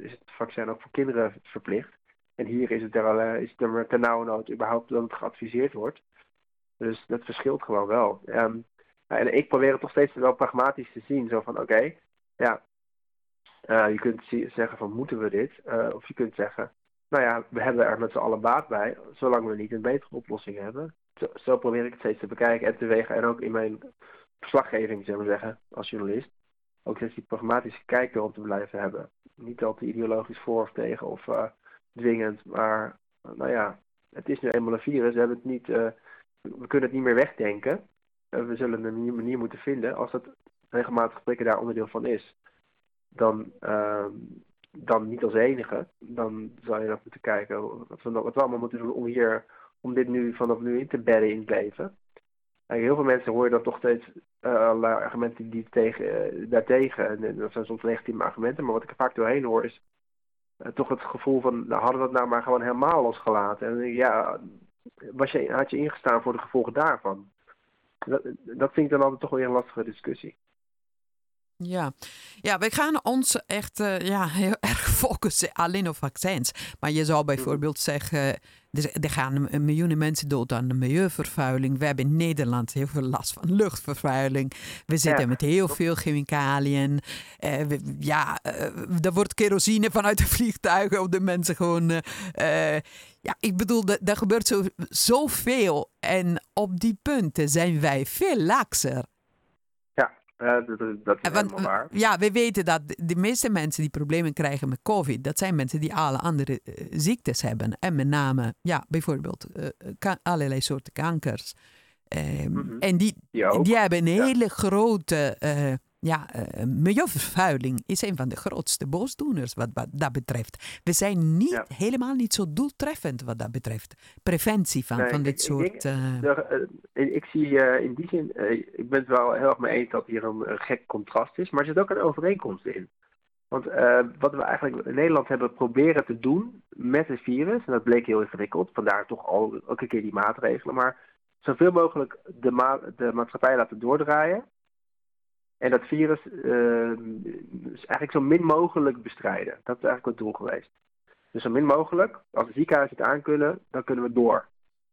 is het vaccin ook voor kinderen verplicht. En hier is het er, is het er nood überhaupt dat het geadviseerd wordt. Dus dat verschilt gewoon wel. Um, en ik probeer het toch steeds wel pragmatisch te zien. Zo van oké, ja, je kunt zeggen van moeten we dit? of je kunt zeggen, nou ja, we hebben er met z'n allen baat bij, zolang we niet een betere oplossing hebben. Zo, probeer ik het steeds te bekijken en te wegen. En ook in mijn verslaggeving, zeg maar zeggen, als journalist. Ook steeds die pragmatische kijk erop te blijven hebben. Niet altijd ideologisch voor of tegen of uh, dwingend, maar nou ja, het is nu eenmaal een virus. We, hebben het niet, we kunnen het niet meer wegdenken. We zullen een manier moeten vinden. Als het regelmatig prikken daar onderdeel van is, dan, ehm, dan niet als enige. Dan zou je nog moeten kijken wat we, wat allemaal moeten doen om, hier, om dit nu vanaf nu in te bedden in het leven heel veel mensen horen dan toch steeds uh, allerlei argumenten die tegen, uh, daartegen. En, dat zijn soms legitieme argumenten. Maar wat ik er vaak doorheen hoor is uh, toch het gevoel van, nou, hadden we dat nou maar gewoon helemaal losgelaten. En ja, was je, had je ingestaan voor de gevolgen daarvan? Dat, dat vind ik dan altijd toch weer een lastige discussie. Ja. ja, we gaan ons echt uh, ja, heel erg focussen alleen op vaccins. Maar je zou bijvoorbeeld zeggen, er, gaan miljoenen mensen dood aan de milieuvervuiling. We hebben in Nederland heel veel last van luchtvervuiling. We zitten met heel veel chemicaliën. Uh, ja, uh, er wordt kerosine vanuit de vliegtuigen op de mensen gewoon... ja, ik bedoel, er gebeurt zo, zoveel. En op die punten zijn wij veel laxer ja, dat, dat is Want, waar. Ja, we weten dat de meeste mensen die problemen krijgen met COVID, dat zijn mensen die alle andere uh, ziektes hebben. En met name, ja, bijvoorbeeld uh, allerlei soorten kankers. Mm -hmm. En die, die, die, hebben een hele grote ja, uh, milieuvervuiling is een van de grootste boosdoeners wat, wat dat betreft. We zijn niet, helemaal niet zo doeltreffend wat dat betreft. Preventie van, van dit soort... Ik, uh... ik zie in die zin, ik ben het wel heel erg mee eens dat hier een, gek contrast is, maar er zit ook een overeenkomst in. Want wat we eigenlijk in Nederland hebben proberen te doen met het virus, en dat bleek heel ingewikkeld, vandaar toch al elke keer die maatregelen, maar zoveel mogelijk de, ma de maatschappij laten doordraaien en dat virus uh, eigenlijk zo min mogelijk bestrijden. Dat is eigenlijk het doel geweest. Dus zo min mogelijk, als de ziekenhuizen het aankunnen, dan kunnen we door.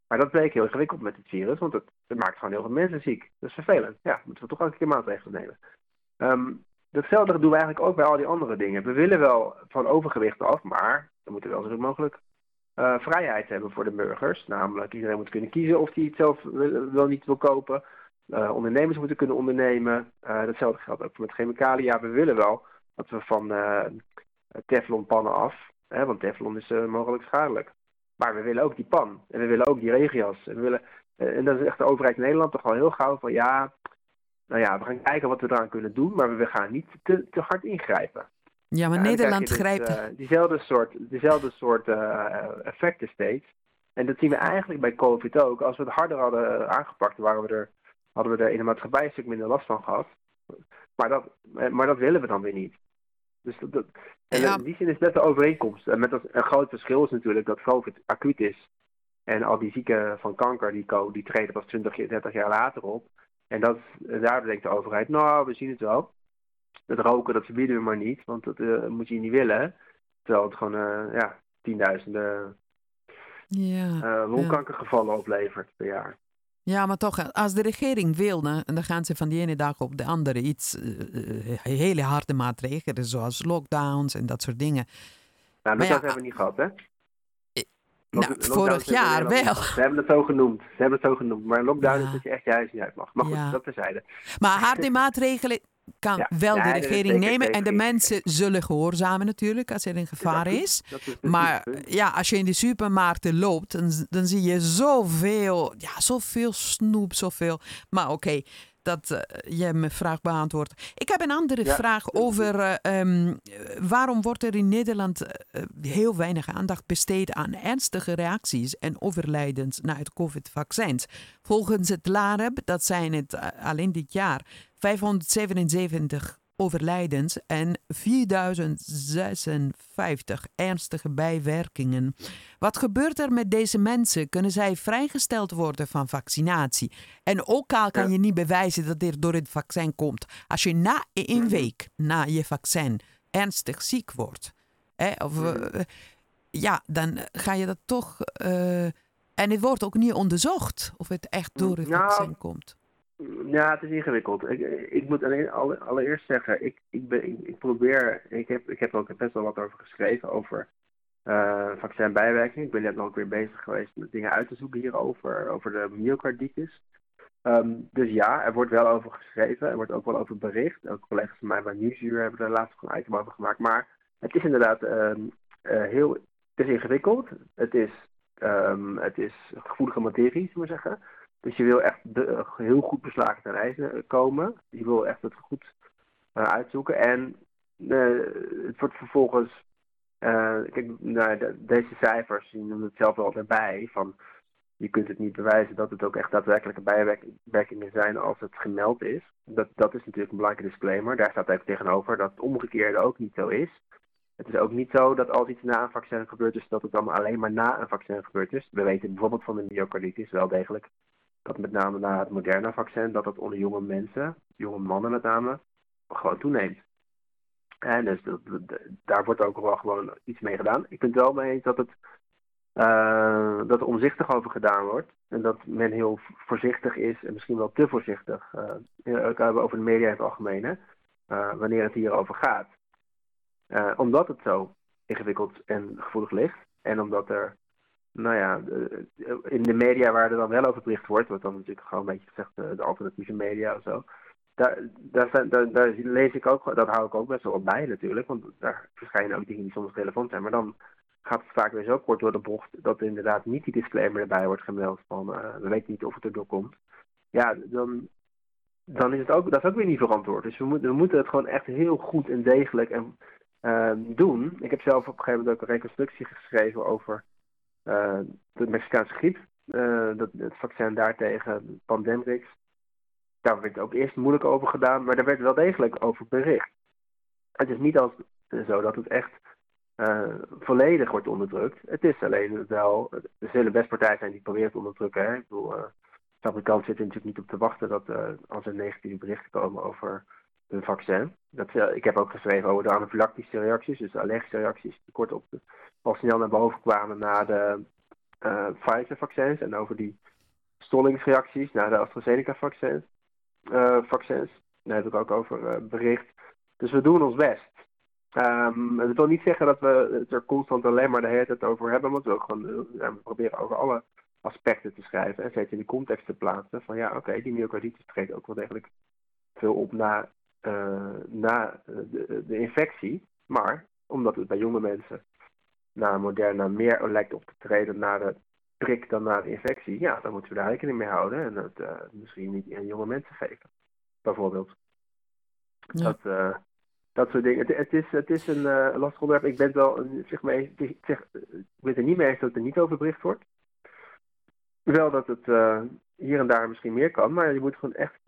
Maar dat bleek heel ingewikkeld met het virus, want het, het, maakt gewoon heel veel mensen ziek. Dat is vervelend. Ja, moeten we toch elke keer maatregelen nemen. Um, datzelfde doen we eigenlijk ook bij al die andere dingen. We willen wel van overgewicht af, maar we moeten wel zo mogelijk uh, vrijheid hebben voor de burgers. Namelijk, iedereen moet kunnen kiezen of hij het zelf wel niet wil kopen. Uh, ondernemers moeten kunnen ondernemen. Uh, datzelfde geldt ook met chemicaliën. Ja, we willen wel dat we van uh, teflonpannen af, hè, want teflon is mogelijk schadelijk. Maar we willen ook die pan. En we willen ook die regenjas. En, we willen, en dat is echt de overheid Nederland toch al heel gauw van ja, nou ja, we gaan kijken wat we eraan kunnen doen, maar we gaan niet te, te hard ingrijpen. Ja, maar Nederland dus, grijpt... diezelfde soort, diezelfde soort effecten steeds. En dat zien we eigenlijk bij COVID ook. Als we het harder hadden aangepakt, waren we er hadden we er in de maatschappij een stuk minder last van gehad. Maar dat, maar dat willen we dan weer niet. Dus dat, en in die zin is net de overeenkomst. En met dat, een groot verschil is natuurlijk dat COVID acuut is. En al die zieken van kanker, die, die treden pas 20, 30 jaar later op. En dat, daar denkt de overheid, nou, we zien het wel. Het roken, dat verbieden we maar niet, want dat uh, moet je niet willen. Terwijl het gewoon, uh, ja, tienduizenden ja, uh, longkankergevallen oplevert per jaar. Ja, maar toch, als de regering wil, dan gaan ze van de ene dag op de andere iets, uh, hele harde maatregelen, zoals lockdowns en dat soort dingen. Nou, dat hebben we niet gehad, hè? Nou, vorig jaar wel. Ze hebben het zo genoemd. Ze hebben het zo genoemd. Maar lockdown is dat je echt je huis niet uit mag. Maar goed, dat terzijde. Maar harde maatregelen kan wel de regering nemen. En de mensen zullen gehoorzamen natuurlijk als er een gevaar is. maar ja, als je in de supermarkten loopt, dan, dan zie je zoveel, ja, zoveel snoep, zoveel. Maar oké, dat uh, je mijn vraag beantwoordt. Ik heb een andere vraag over uh, um, waarom wordt er in Nederland uh, heel weinig aandacht besteed aan ernstige reacties en overlijdens na het COVID-vaccins. Volgens het LAREB, dat zijn het alleen dit jaar 577 overlijdens en 4056 ernstige bijwerkingen. Wat gebeurt er met deze mensen? Kunnen zij vrijgesteld worden van vaccinatie? En ook al kan je niet bewijzen dat dit door het vaccin komt. Als je na een mhm. week na je vaccin ernstig ziek wordt, hè, of, mhm. eh, ja, dan ga je dat toch. Uh, en het wordt ook niet onderzocht of het echt door het nou, vaccin komt. Ja, het is ingewikkeld. Ik, ik moet alleen allereerst zeggen, ik, ik, ben, ik, probeer, ik heb, ik heb er ook best wel wat over geschreven, over uh, vaccinbijwerking. Ik ben net nog weer bezig geweest met dingen uit te zoeken hierover, over de myocarditis. Um, dus ja, er wordt wel over geschreven, er wordt ook wel over bericht. Ook collega's van mij bij Nieuwsuur hebben er laatst een item over gemaakt. Maar het is inderdaad um, uh, heel, het is ingewikkeld. Het is, um, het is gevoelige materie, zullen we zeggen. Dus je wil echt de, heel goed beslagen ten ijzer komen. Je wil echt het goed uh, uitzoeken. En uh, het wordt vervolgens. Uh, kijk, nou, de, deze cijfers, je noemt het zelf wel erbij. Van, je kunt het niet bewijzen dat het ook echt daadwerkelijke bijwerkingen zijn als het gemeld is. Dat, dat is natuurlijk een belangrijke disclaimer. Daar staat even tegenover dat het omgekeerde ook niet zo is. Het is ook niet zo dat als iets na een vaccin gebeurd is, dat het dan alleen maar na een vaccin gebeurd is. We weten bijvoorbeeld van de myocarditis wel degelijk dat met name na het Moderna-vaccin, dat dat onder jonge mensen, jonge mannen met name, gewoon toeneemt. En dus daar wordt ook wel gewoon iets mee gedaan. Ik vind het wel mee eens dat, het, uh, dat er omzichtig over gedaan wordt. En dat men heel voorzichtig is en misschien wel te voorzichtig. Uh, ook over de media in het algemeen, uh, wanneer het hierover gaat. omdat het zo ingewikkeld en gevoelig ligt. En omdat er nou ja, in de media waar er dan wel over bericht wordt, wat dan natuurlijk gewoon een beetje gezegd de, de alternatieve media of zo. Daar, daar, daar, lees ik ook, dat hou ik ook best wel op bij natuurlijk, want daar verschijnen ook dingen die soms relevant zijn. Maar dan gaat het vaak weer zo kort door de bocht dat er inderdaad niet die disclaimer erbij wordt gemeld van uh, we weten niet of het erdoor komt. Ja, dan, dan is het ook, dat is ook weer niet verantwoord. Dus we moeten, we moeten het gewoon echt heel goed en degelijk en, doen. Ik heb zelf op een gegeven moment ook een reconstructie geschreven over de Mexicaanse griep, uh, dat, het vaccin daartegen, Pandemrix. Daar werd ook eerst moeilijk over gedaan, maar daar werd wel degelijk over bericht. Het is niet als, zo dat het echt volledig wordt onderdrukt. Het is alleen wel, er zullen best partijen zijn die proberen te onderdrukken. Hè? Ik bedoel, de fabrikant zit er natuurlijk niet op te wachten dat als er negatieve berichten komen over een vaccin. Dat, ik heb ook geschreven over de anafylactische reacties, dus de allergische reacties, die kort op al snel naar boven kwamen na de uh, Pfizer-vaccins en over die stollingsreacties na de AstraZeneca-vaccins. Uh, vaccins. Daar heb ik ook over bericht. Dus we doen ons best. Um, dat wil niet zeggen dat we het er constant alleen maar de hele tijd over hebben, want we, we proberen over alle aspecten te schrijven en steeds in de context te plaatsen van ja, oké, die myocarditis treedt ook wel degelijk veel op na na de, de, infectie. Maar omdat het bij jonge mensen na Moderna meer lijkt op te treden na de prik dan na de infectie, ja, dan moeten we daar rekening mee houden en het uh, misschien niet aan jonge mensen geven, bijvoorbeeld. Dat, uh, dat soort dingen. Het, het, is, het is een lastig onderwerp. Ik ben het wel, zeg maar, ik, zeg, ik ben er niet mee eens dat er niet over bericht wordt. Wel dat het hier en daar misschien meer kan, maar je moet gewoon echt,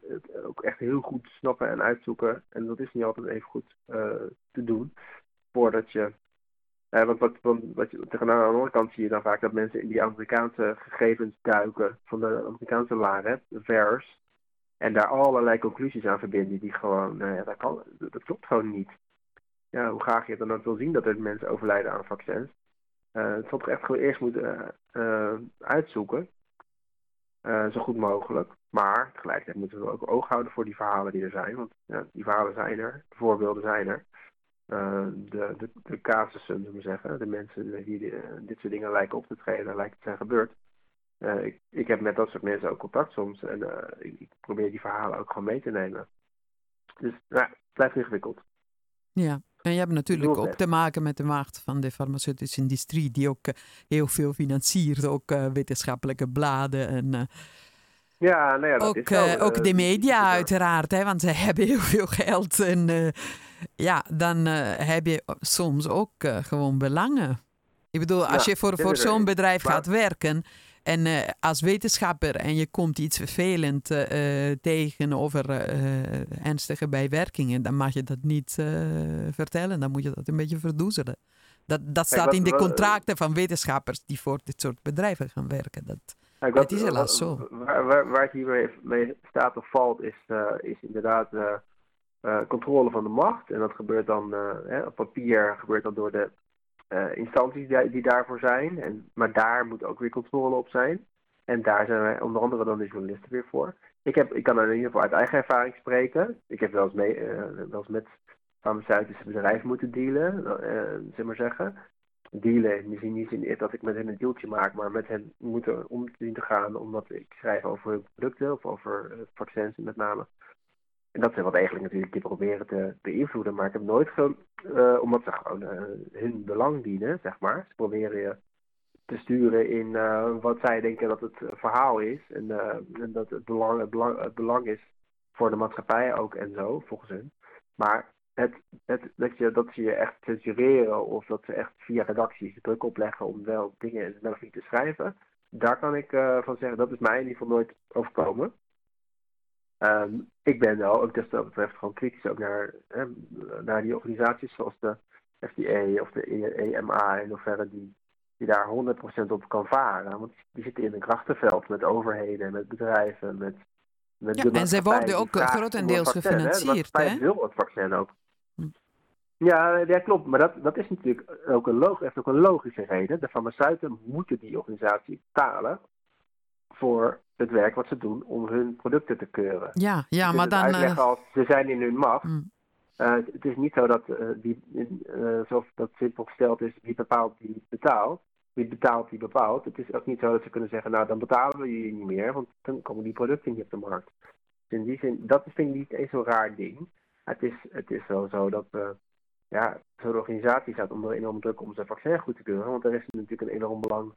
ook echt heel goed snappen en uitzoeken. En dat is niet altijd even goed uh, te doen, voordat je... Uh, want wat, wat, wat je, aan de andere kant zie je dan vaak dat mensen in die Amerikaanse gegevens duiken van de Amerikaanse laren, de VAERS, en daar allerlei conclusies aan verbinden die gewoon, uh, dat, kan, dat klopt gewoon niet. Ja, hoe graag je dan ook wil zien dat er mensen overlijden aan vaccins. het zal toch echt gewoon eerst moeten uitzoeken. Uh, zo goed mogelijk. Maar tegelijkertijd moeten we ook oog houden voor die verhalen die er zijn. Want ja, die verhalen zijn er, de voorbeelden zijn er. de, de, de casussen, zullen we zeggen, de mensen die dit soort dingen lijken op te treden, lijkt te zijn gebeurd. ik, ik heb met dat soort mensen ook contact soms en ik probeer die verhalen ook gewoon mee te nemen. Dus ja, het blijft ingewikkeld. Ja, en je hebt natuurlijk ook te maken met de macht van de farmaceutische industrie, die ook heel veel financiert, ook wetenschappelijke bladen en ja, nou ja, dat ook, is wel, ook de media uiteraard, hè, want ze hebben heel veel geld. En uh, ja, dan uh, heb je soms ook gewoon belangen. Ik bedoel, als ja, je voor, voor zo'n bedrijf maar... gaat werken en als wetenschapper en je komt iets vervelend tegen over ernstige bijwerkingen, dan mag je dat niet vertellen. Dan moet je dat een beetje verdoezelen. Dat, dat staat in de contracten van wetenschappers die voor dit soort bedrijven gaan werken. Dat, het is helaas zo. Waar, waar, waar het hiermee mee staat of valt, is, uh, is inderdaad uh, uh, controle van de macht. En dat gebeurt dan hè, op papier, gebeurt dat door de instanties die, die, daarvoor zijn. En, maar daar moet ook weer controle op zijn. En daar zijn wij onder andere dan de journalisten weer voor. Ik, heb, ik kan in ieder geval uit eigen ervaring spreken. Ik heb wel eens, mee, wel eens met farmaceutische bedrijven moeten dealen, zeg maar zeggen dealen. Misschien niet in dat ik met hen een deeltje maak, maar met hen moeten om te gaan omdat ik schrijf over hun producten of over uh, vaccins met name. En dat ze wat eigenlijk natuurlijk die proberen te beïnvloeden, maar ik heb nooit ge, uh, omdat ze gewoon uh, hun belang dienen, zeg maar. Ze proberen je te sturen in wat zij denken dat het verhaal is en, dat het belang, het, belang, is voor de maatschappij ook en zo, volgens hun. Maar het, het, dat, je, dat ze je echt censureren of dat ze echt via redacties druk opleggen om wel dingen in het niet te schrijven. Daar kan ik van zeggen, dat is mij in ieder geval nooit overkomen. Um, ik ben wel, ook dus dat betreft, gewoon kritisch ook naar, hè, naar die organisaties zoals de FDA of de EMA in hoeverre die, die daar 100% op kan varen. Want die zitten in een krachtenveld met overheden, met bedrijven, met met ja, en zij worden ook grotendeels gefinancierd. Hè? De wil het vaccin ook. Ja, ja, klopt. Maar dat, dat is natuurlijk ook een, log, heeft ook een logische reden. De farmaceuten moeten die organisatie betalen voor het werk wat ze doen om hun producten te keuren. Ja, ja maar dan... Uitleggen als, ze zijn in hun macht. Mm. Uh, het is niet zo dat, uh, die, uh, zoals dat simpel gesteld is, wie bepaalt, die betaalt. Wie betaalt, die bepaalt. Het is ook niet zo dat ze kunnen zeggen, nou dan betalen we je niet meer, want dan komen die producten niet op de markt. Dus in die zin, dat vind ik niet eens zo'n raar ding. Het is, het is wel zo dat ja, zo'n organisatie staat onder enorm druk om zijn vaccin goed te keuren. Want er is natuurlijk een enorm belang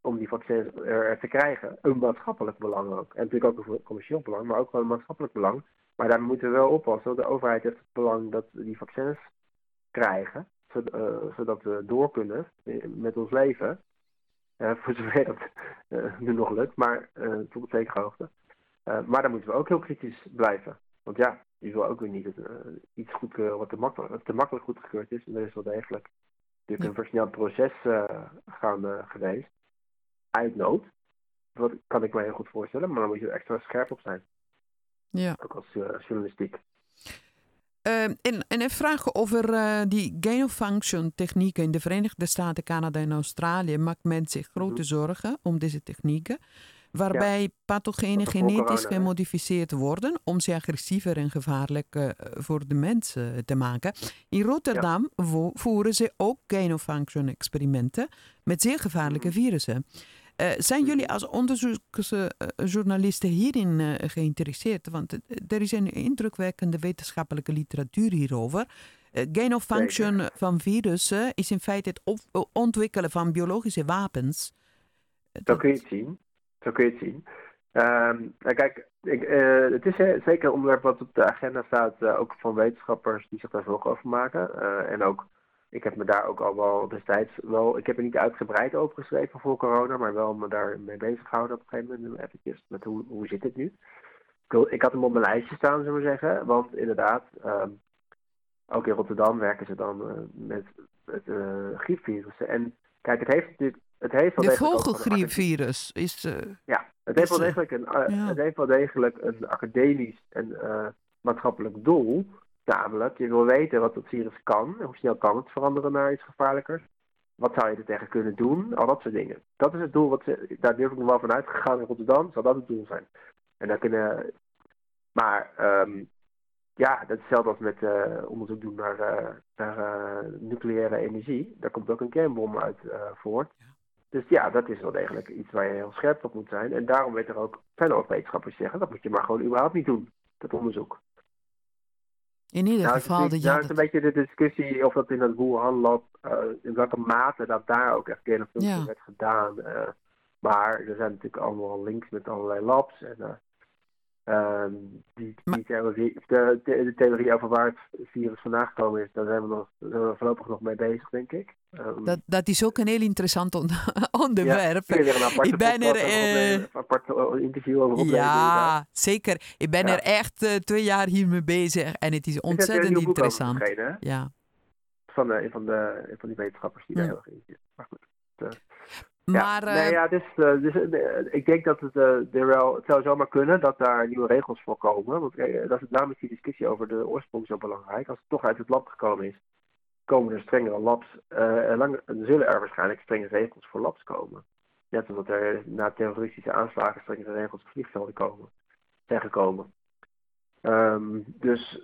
om die vaccins er, te krijgen. Een maatschappelijk belang ook. En natuurlijk ook een commercieel belang, maar ook wel een maatschappelijk belang. Maar daar moeten we wel oppassen. De overheid heeft het belang dat we die vaccins krijgen. Uh, zodat we door kunnen met ons leven. Uh, voor zover dat nu nog lukt, maar tot op zekere hoogte. maar daar moeten we ook heel kritisch blijven. Want ja, je wil ook weer niet iets goedkeuren wat te makkelijk, te makkelijk goedgekeurd is. En er is wel degelijk natuurlijk een versneld proces gaande geweest. Uit nood. Dat kan ik me heel goed voorstellen, maar dan moet je er extra scherp op zijn. Ja. Ook als uh, journalistiek. Uh, en, en een vraag over uh, die gain of function technieken in de Verenigde Staten, Canada en Australië. Maakt men zich grote mm -hmm. zorgen om deze technieken? waarbij ja. pathogenen genetisch gemodificeerd worden om ze agressiever en gevaarlijker uh, voor de mensen te maken. In Rotterdam ja. voeren ze ook gain-of-function experimenten met zeer gevaarlijke virussen. Uh, zijn jullie als onderzoeksjournalisten hierin uh, geïnteresseerd? Want er is een indrukwekkende wetenschappelijke literatuur hierover. Gain of function van virussen is in feite het ontwikkelen van biologische wapens. Dat kun je het zien. Zo kun je het zien. Um, nou kijk, ik, uh, het is zeker een onderwerp wat op de agenda staat, uh, ook van wetenschappers die zich daar zorgen over maken. Uh, en ook, ik heb me daar ook al wel destijds wel, ik heb er niet uitgebreid over geschreven voor corona, maar wel me daar mee bezig gehouden op een gegeven moment, eventjes met hoe, hoe zit het nu. Ik, ik had hem op mijn lijstje staan, zullen we zeggen, want inderdaad, um, ook in Rotterdam werken ze dan met, met griepvirussen. En kijk, het heeft natuurlijk het heeft wel de vogelgriepvirus is... Uh, ja, het heeft, wel degelijk een, uh, het heeft wel degelijk een academisch en maatschappelijk doel. Namelijk, je wil weten wat het virus kan. Hoe snel kan het veranderen naar iets gevaarlijkers. Wat zou je er tegen kunnen doen? Al dat soort dingen. Dat is het doel. Wat ze, daar durf ik nog wel van uitgegaan in Rotterdam. Zal dat het doel zijn. En dan kunnen... Maar um, ja, dat is hetzelfde als met onderzoek doen naar, naar nucleaire energie. Daar komt ook een kernbom uit voort. Dus ja, dat is wel degelijk iets waar je heel scherp op moet zijn. En daarom weet er ook, zijn er ook wetenschappers zeggen, dat moet je maar gewoon überhaupt niet doen, dat onderzoek. In ieder nou, geval... Het is, nou, is een beetje de discussie of dat in het Wuhan-lab, uh, in welke mate dat daar ook echt kernfunctie ja. werd gedaan. Uh, maar er zijn natuurlijk allemaal links met allerlei labs. En, Ehm, die, die theorie, de, de, de, theorie over waar het virus vandaan gekomen is, daar zijn we, nog, zijn we voorlopig nog mee bezig, denk ik. Um, dat, dat is ook een heel interessant on onderwerp. Ja, ik ben er uh, een apart interview over opnemen. Ja, zeker. Ik ben ja. er echt uh, twee jaar hiermee bezig en het is ontzettend interessant. ja. Van, uh, van, de, van die wetenschappers die daar heel erg in zitten. Maar goed. Maar, ja, nee, ja, dus, uh, dus uh, ik denk dat het, uh, er wel, het zou zomaar kunnen dat daar nieuwe regels voor komen. Want dat is, daarom is die discussie over de oorsprong zo belangrijk. Als het toch uit het lab gekomen is, komen er strengere labs. lang, er zullen er waarschijnlijk strenge regels voor labs komen. Net omdat er na terroristische aanslagen strengere regels voor vliegvelden komen, zijn gekomen. Um, dus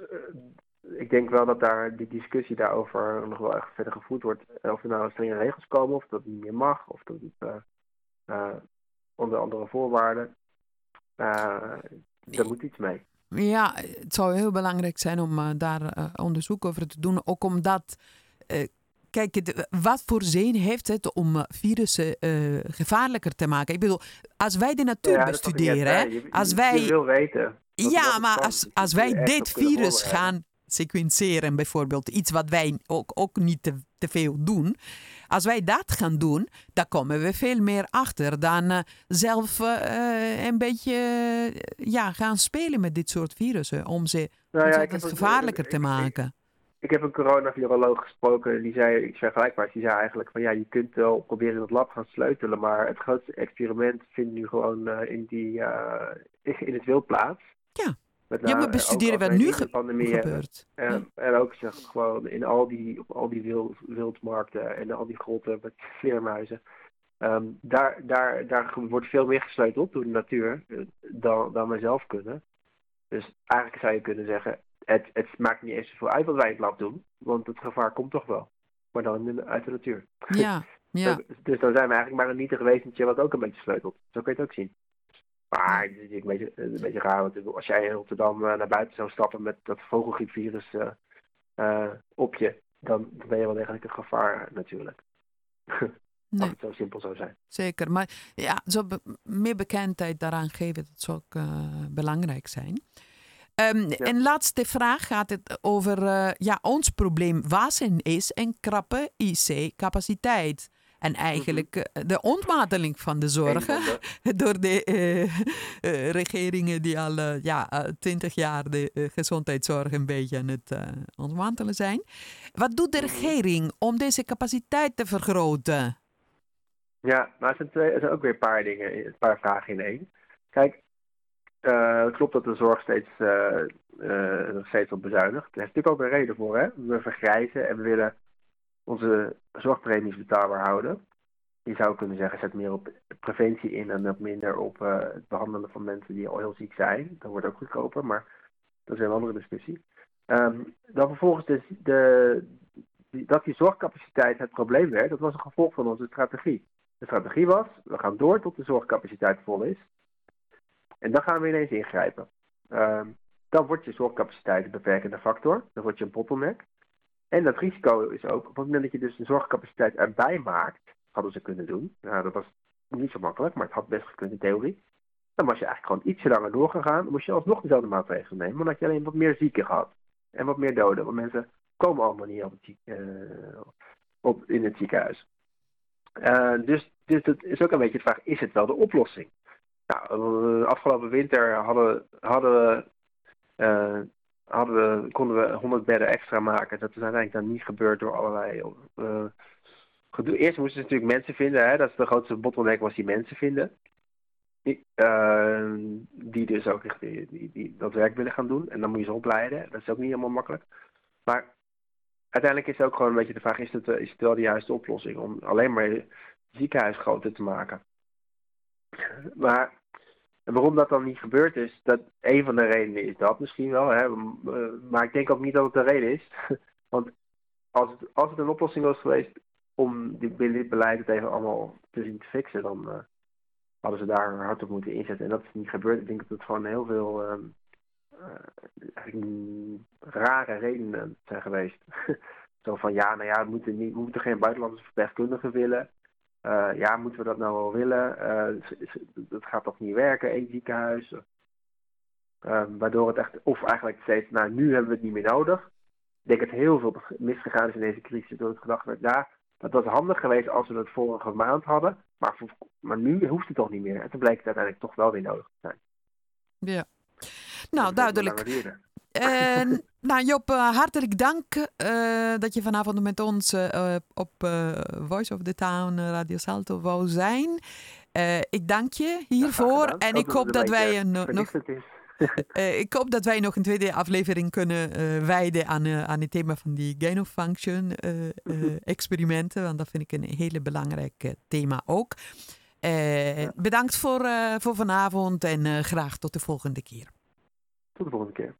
ik denk wel dat daar die discussie daarover nog wel echt verder gevoerd wordt. Of er nou strenge regels komen, of dat niet meer mag, of dat het uh, uh, onder andere voorwaarden. Uh, daar moet iets mee. Ja, het zou heel belangrijk zijn om daar onderzoek over te doen. Ook omdat, kijk, wat voor zin heeft het om virussen gevaarlijker te maken? Ik bedoel, als wij de natuur ja, bestuderen, je, als wij. Je wil weten. Ja, maar als, als wij dit virus gaan sequenceren bijvoorbeeld, iets wat wij ook, ook niet te, te, veel doen. Als wij dat gaan doen, dan komen we veel meer achter dan uh, zelf uh, een beetje uh, ja, gaan spelen met dit soort virussen om ze nou ja, het gevaarlijker te maken. Ik, ik, heb een coronaviroloog gesproken die zei iets vergelijkbaars. Die zei eigenlijk van ja, je kunt wel proberen in het lab gaan sleutelen, maar het grootste experiment vindt nu gewoon in, die, in het wild plaats. Ja. Ja, we bestuderen wat nu ge gebeurt. En, ja. en ook zeg, gewoon in al die, op al die wild, wildmarkten en al die grotten met vleermuizen. Um, daar, daar, daar wordt veel meer gesleuteld door de natuur eh, dan, dan wij zelf kunnen. Dus eigenlijk zou je kunnen zeggen, het, het maakt niet eens zoveel uit wat wij in het lab doen, want het gevaar komt toch wel. Maar dan uit de natuur. Ja, ja. dus, dus dan zijn we eigenlijk maar een nietig wezentje wat ook een beetje sleutelt. Zo kun je het ook zien. Maar het is een beetje, een beetje raar. Want als jij in Rotterdam uh, naar buiten zou stappen met dat vogelgriepvirus uh, uh, op je, dan, ben je wel degelijk een gevaar natuurlijk. Nee. Als het zo simpel zou zijn. Zeker, maar ja, zo be meer bekendheid daaraan geven, dat zou ook belangrijk zijn. Um, ja. En laatste vraag gaat het over ja, ons probleem wassen is en krappe IC-capaciteit. En mhm. eigenlijk eh, de ontmanteling van de zorgen door de uh, regeringen die al ja, twintig jaar de gezondheidszorg een beetje aan het ontmantelen zijn. Wat doet de mhm. regering om deze capaciteit te vergroten? Ja, maar het zijn, twee, het zijn ook weer een paar dingen, een paar vragen in één. Kijk, uh, het klopt dat de zorg steeds, uh, uh, steeds op bezuinigt. Er is natuurlijk ook een reden voor. Hè? We vergrijzen en we willen onze zorgpremies betaalbaar houden. Je zou kunnen zeggen, zet meer op preventie in en wat minder op uh, het behandelen van mensen die al heel ziek zijn. Dat wordt ook goedkoper, maar dat is een andere discussie. Um, dan vervolgens dus de, die, dat die zorgcapaciteit het probleem werd, dat was een gevolg van onze strategie. De strategie was, we gaan door tot de zorgcapaciteit vol is. En dan gaan we ineens ingrijpen. Um, dan wordt je zorgcapaciteit een beperkende factor. Dan wordt je een bottleneck. En dat risico is ook, op het moment dat je dus de zorgcapaciteit erbij maakt, hadden ze kunnen doen. Nou, dat was niet zo makkelijk, maar het had best gekund in theorie. Dan was je eigenlijk gewoon ietsje langer doorgegaan. Dan moest je alsnog dezelfde maatregelen nemen, maar dan had je alleen wat meer zieken gehad. En wat meer doden, want mensen komen allemaal niet op op, in het ziekenhuis. Uh, dus, dus dat is ook een beetje de vraag, is het wel de oplossing? Nou, uh, afgelopen winter hadden, hadden we hadden we, konden we 100 bedden extra maken. Dat is uiteindelijk dan niet gebeurd door allerlei uh, gedoe. Eerst moesten ze natuurlijk mensen vinden. Hè? Dat is de grootste bottleneck was die mensen vinden. Die, uh, die dus ook die, die, die, dat werk willen gaan doen. En dan moet je ze opleiden. Dat is ook niet helemaal makkelijk. Maar uiteindelijk is het ook gewoon een beetje de vraag: is het, is het wel de juiste oplossing om alleen maar ziekenhuis groter te maken? Maar En waarom dat dan niet gebeurd is, dat een van de redenen is dat misschien wel. Hè, maar ik denk ook niet dat het de reden is. Want als het, als het een oplossing was geweest om dit, beleid het even allemaal te zien te fixen, dan uh, hadden ze daar hard op moeten inzetten. En dat is niet gebeurd. Ik denk dat het gewoon heel veel uh, rare redenen zijn geweest. Zo van ja, nou ja, we moeten, niet, we moeten geen buitenlandse verpleegkundigen willen. Uh, ja, moeten we dat nou wel willen? dat gaat toch niet werken, één ziekenhuis? waardoor het echt, of eigenlijk steeds, nou nu hebben we het niet meer nodig ik denk dat heel veel misgegaan is in deze crisis. Door het gedacht werd, ja, dat was handig geweest als we het vorige maand hadden. Maar, maar nu hoeft het toch niet meer. En toen bleek het uiteindelijk toch wel weer nodig te zijn. Ja, nou duidelijk. Uh, nou Job, uh, hartelijk dank uh, dat je vanavond met ons uh, op Voice of the Town Radio Salto wou zijn. ik dank je hiervoor en ik hoop dat wij een, nog... uh, ik hoop dat wij nog een tweede aflevering kunnen uh, wijden aan, uh, aan het thema van die gain of function experimenten. Want dat vind ik een hele belangrijk thema ook. Ja. Bedankt voor, voor vanavond en graag tot de volgende keer. Tot de volgende keer.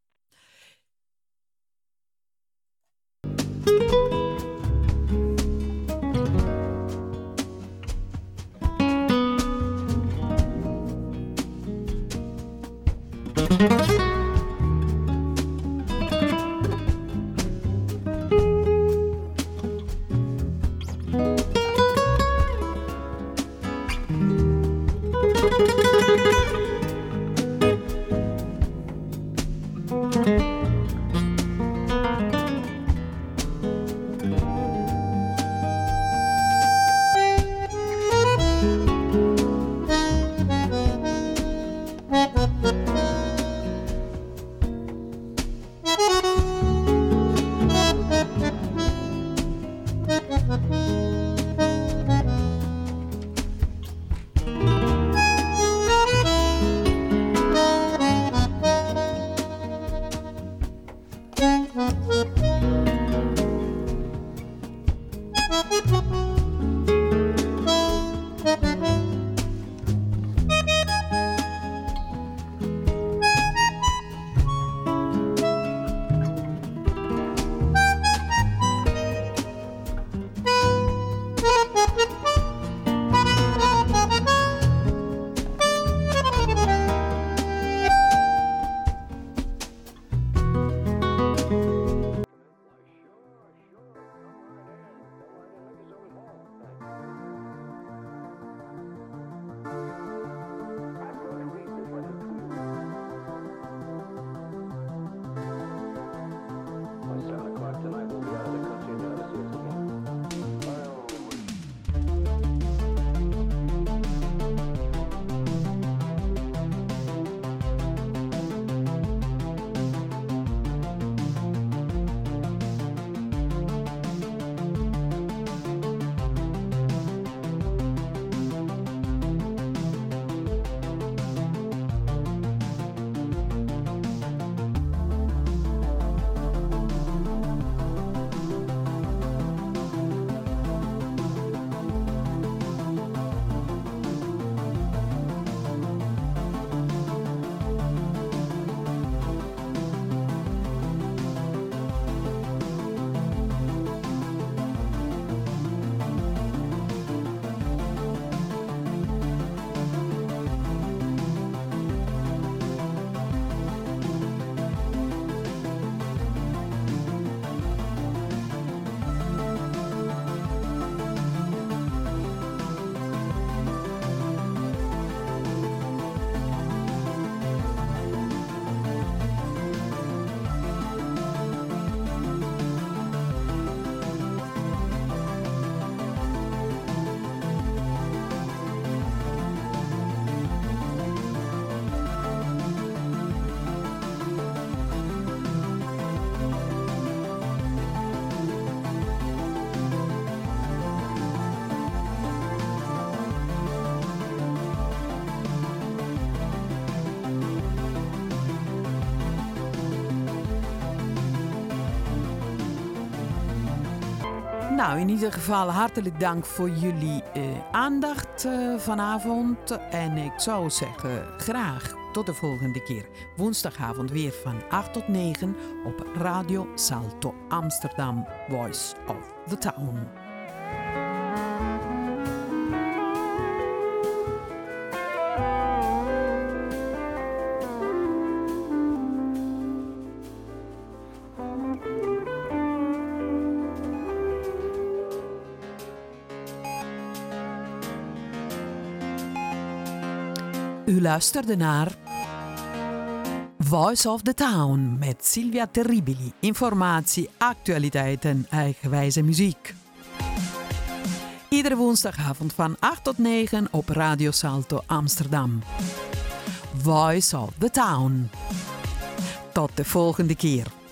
Nou, in ieder geval hartelijk dank voor jullie eh, aandacht eh, vanavond. En ik zou zeggen, graag tot de volgende keer. Woensdagavond weer van 8 tot 9 op Radio Salto Amsterdam, Voice of the Town. Luisterde naar Voice of the Town met Silvia Terribili. Informatie, actualiteit en eigenwijze muziek. Iedere woensdagavond van 8 tot 9 op Radio Salto Amsterdam. Voice of the Town. Tot de volgende keer.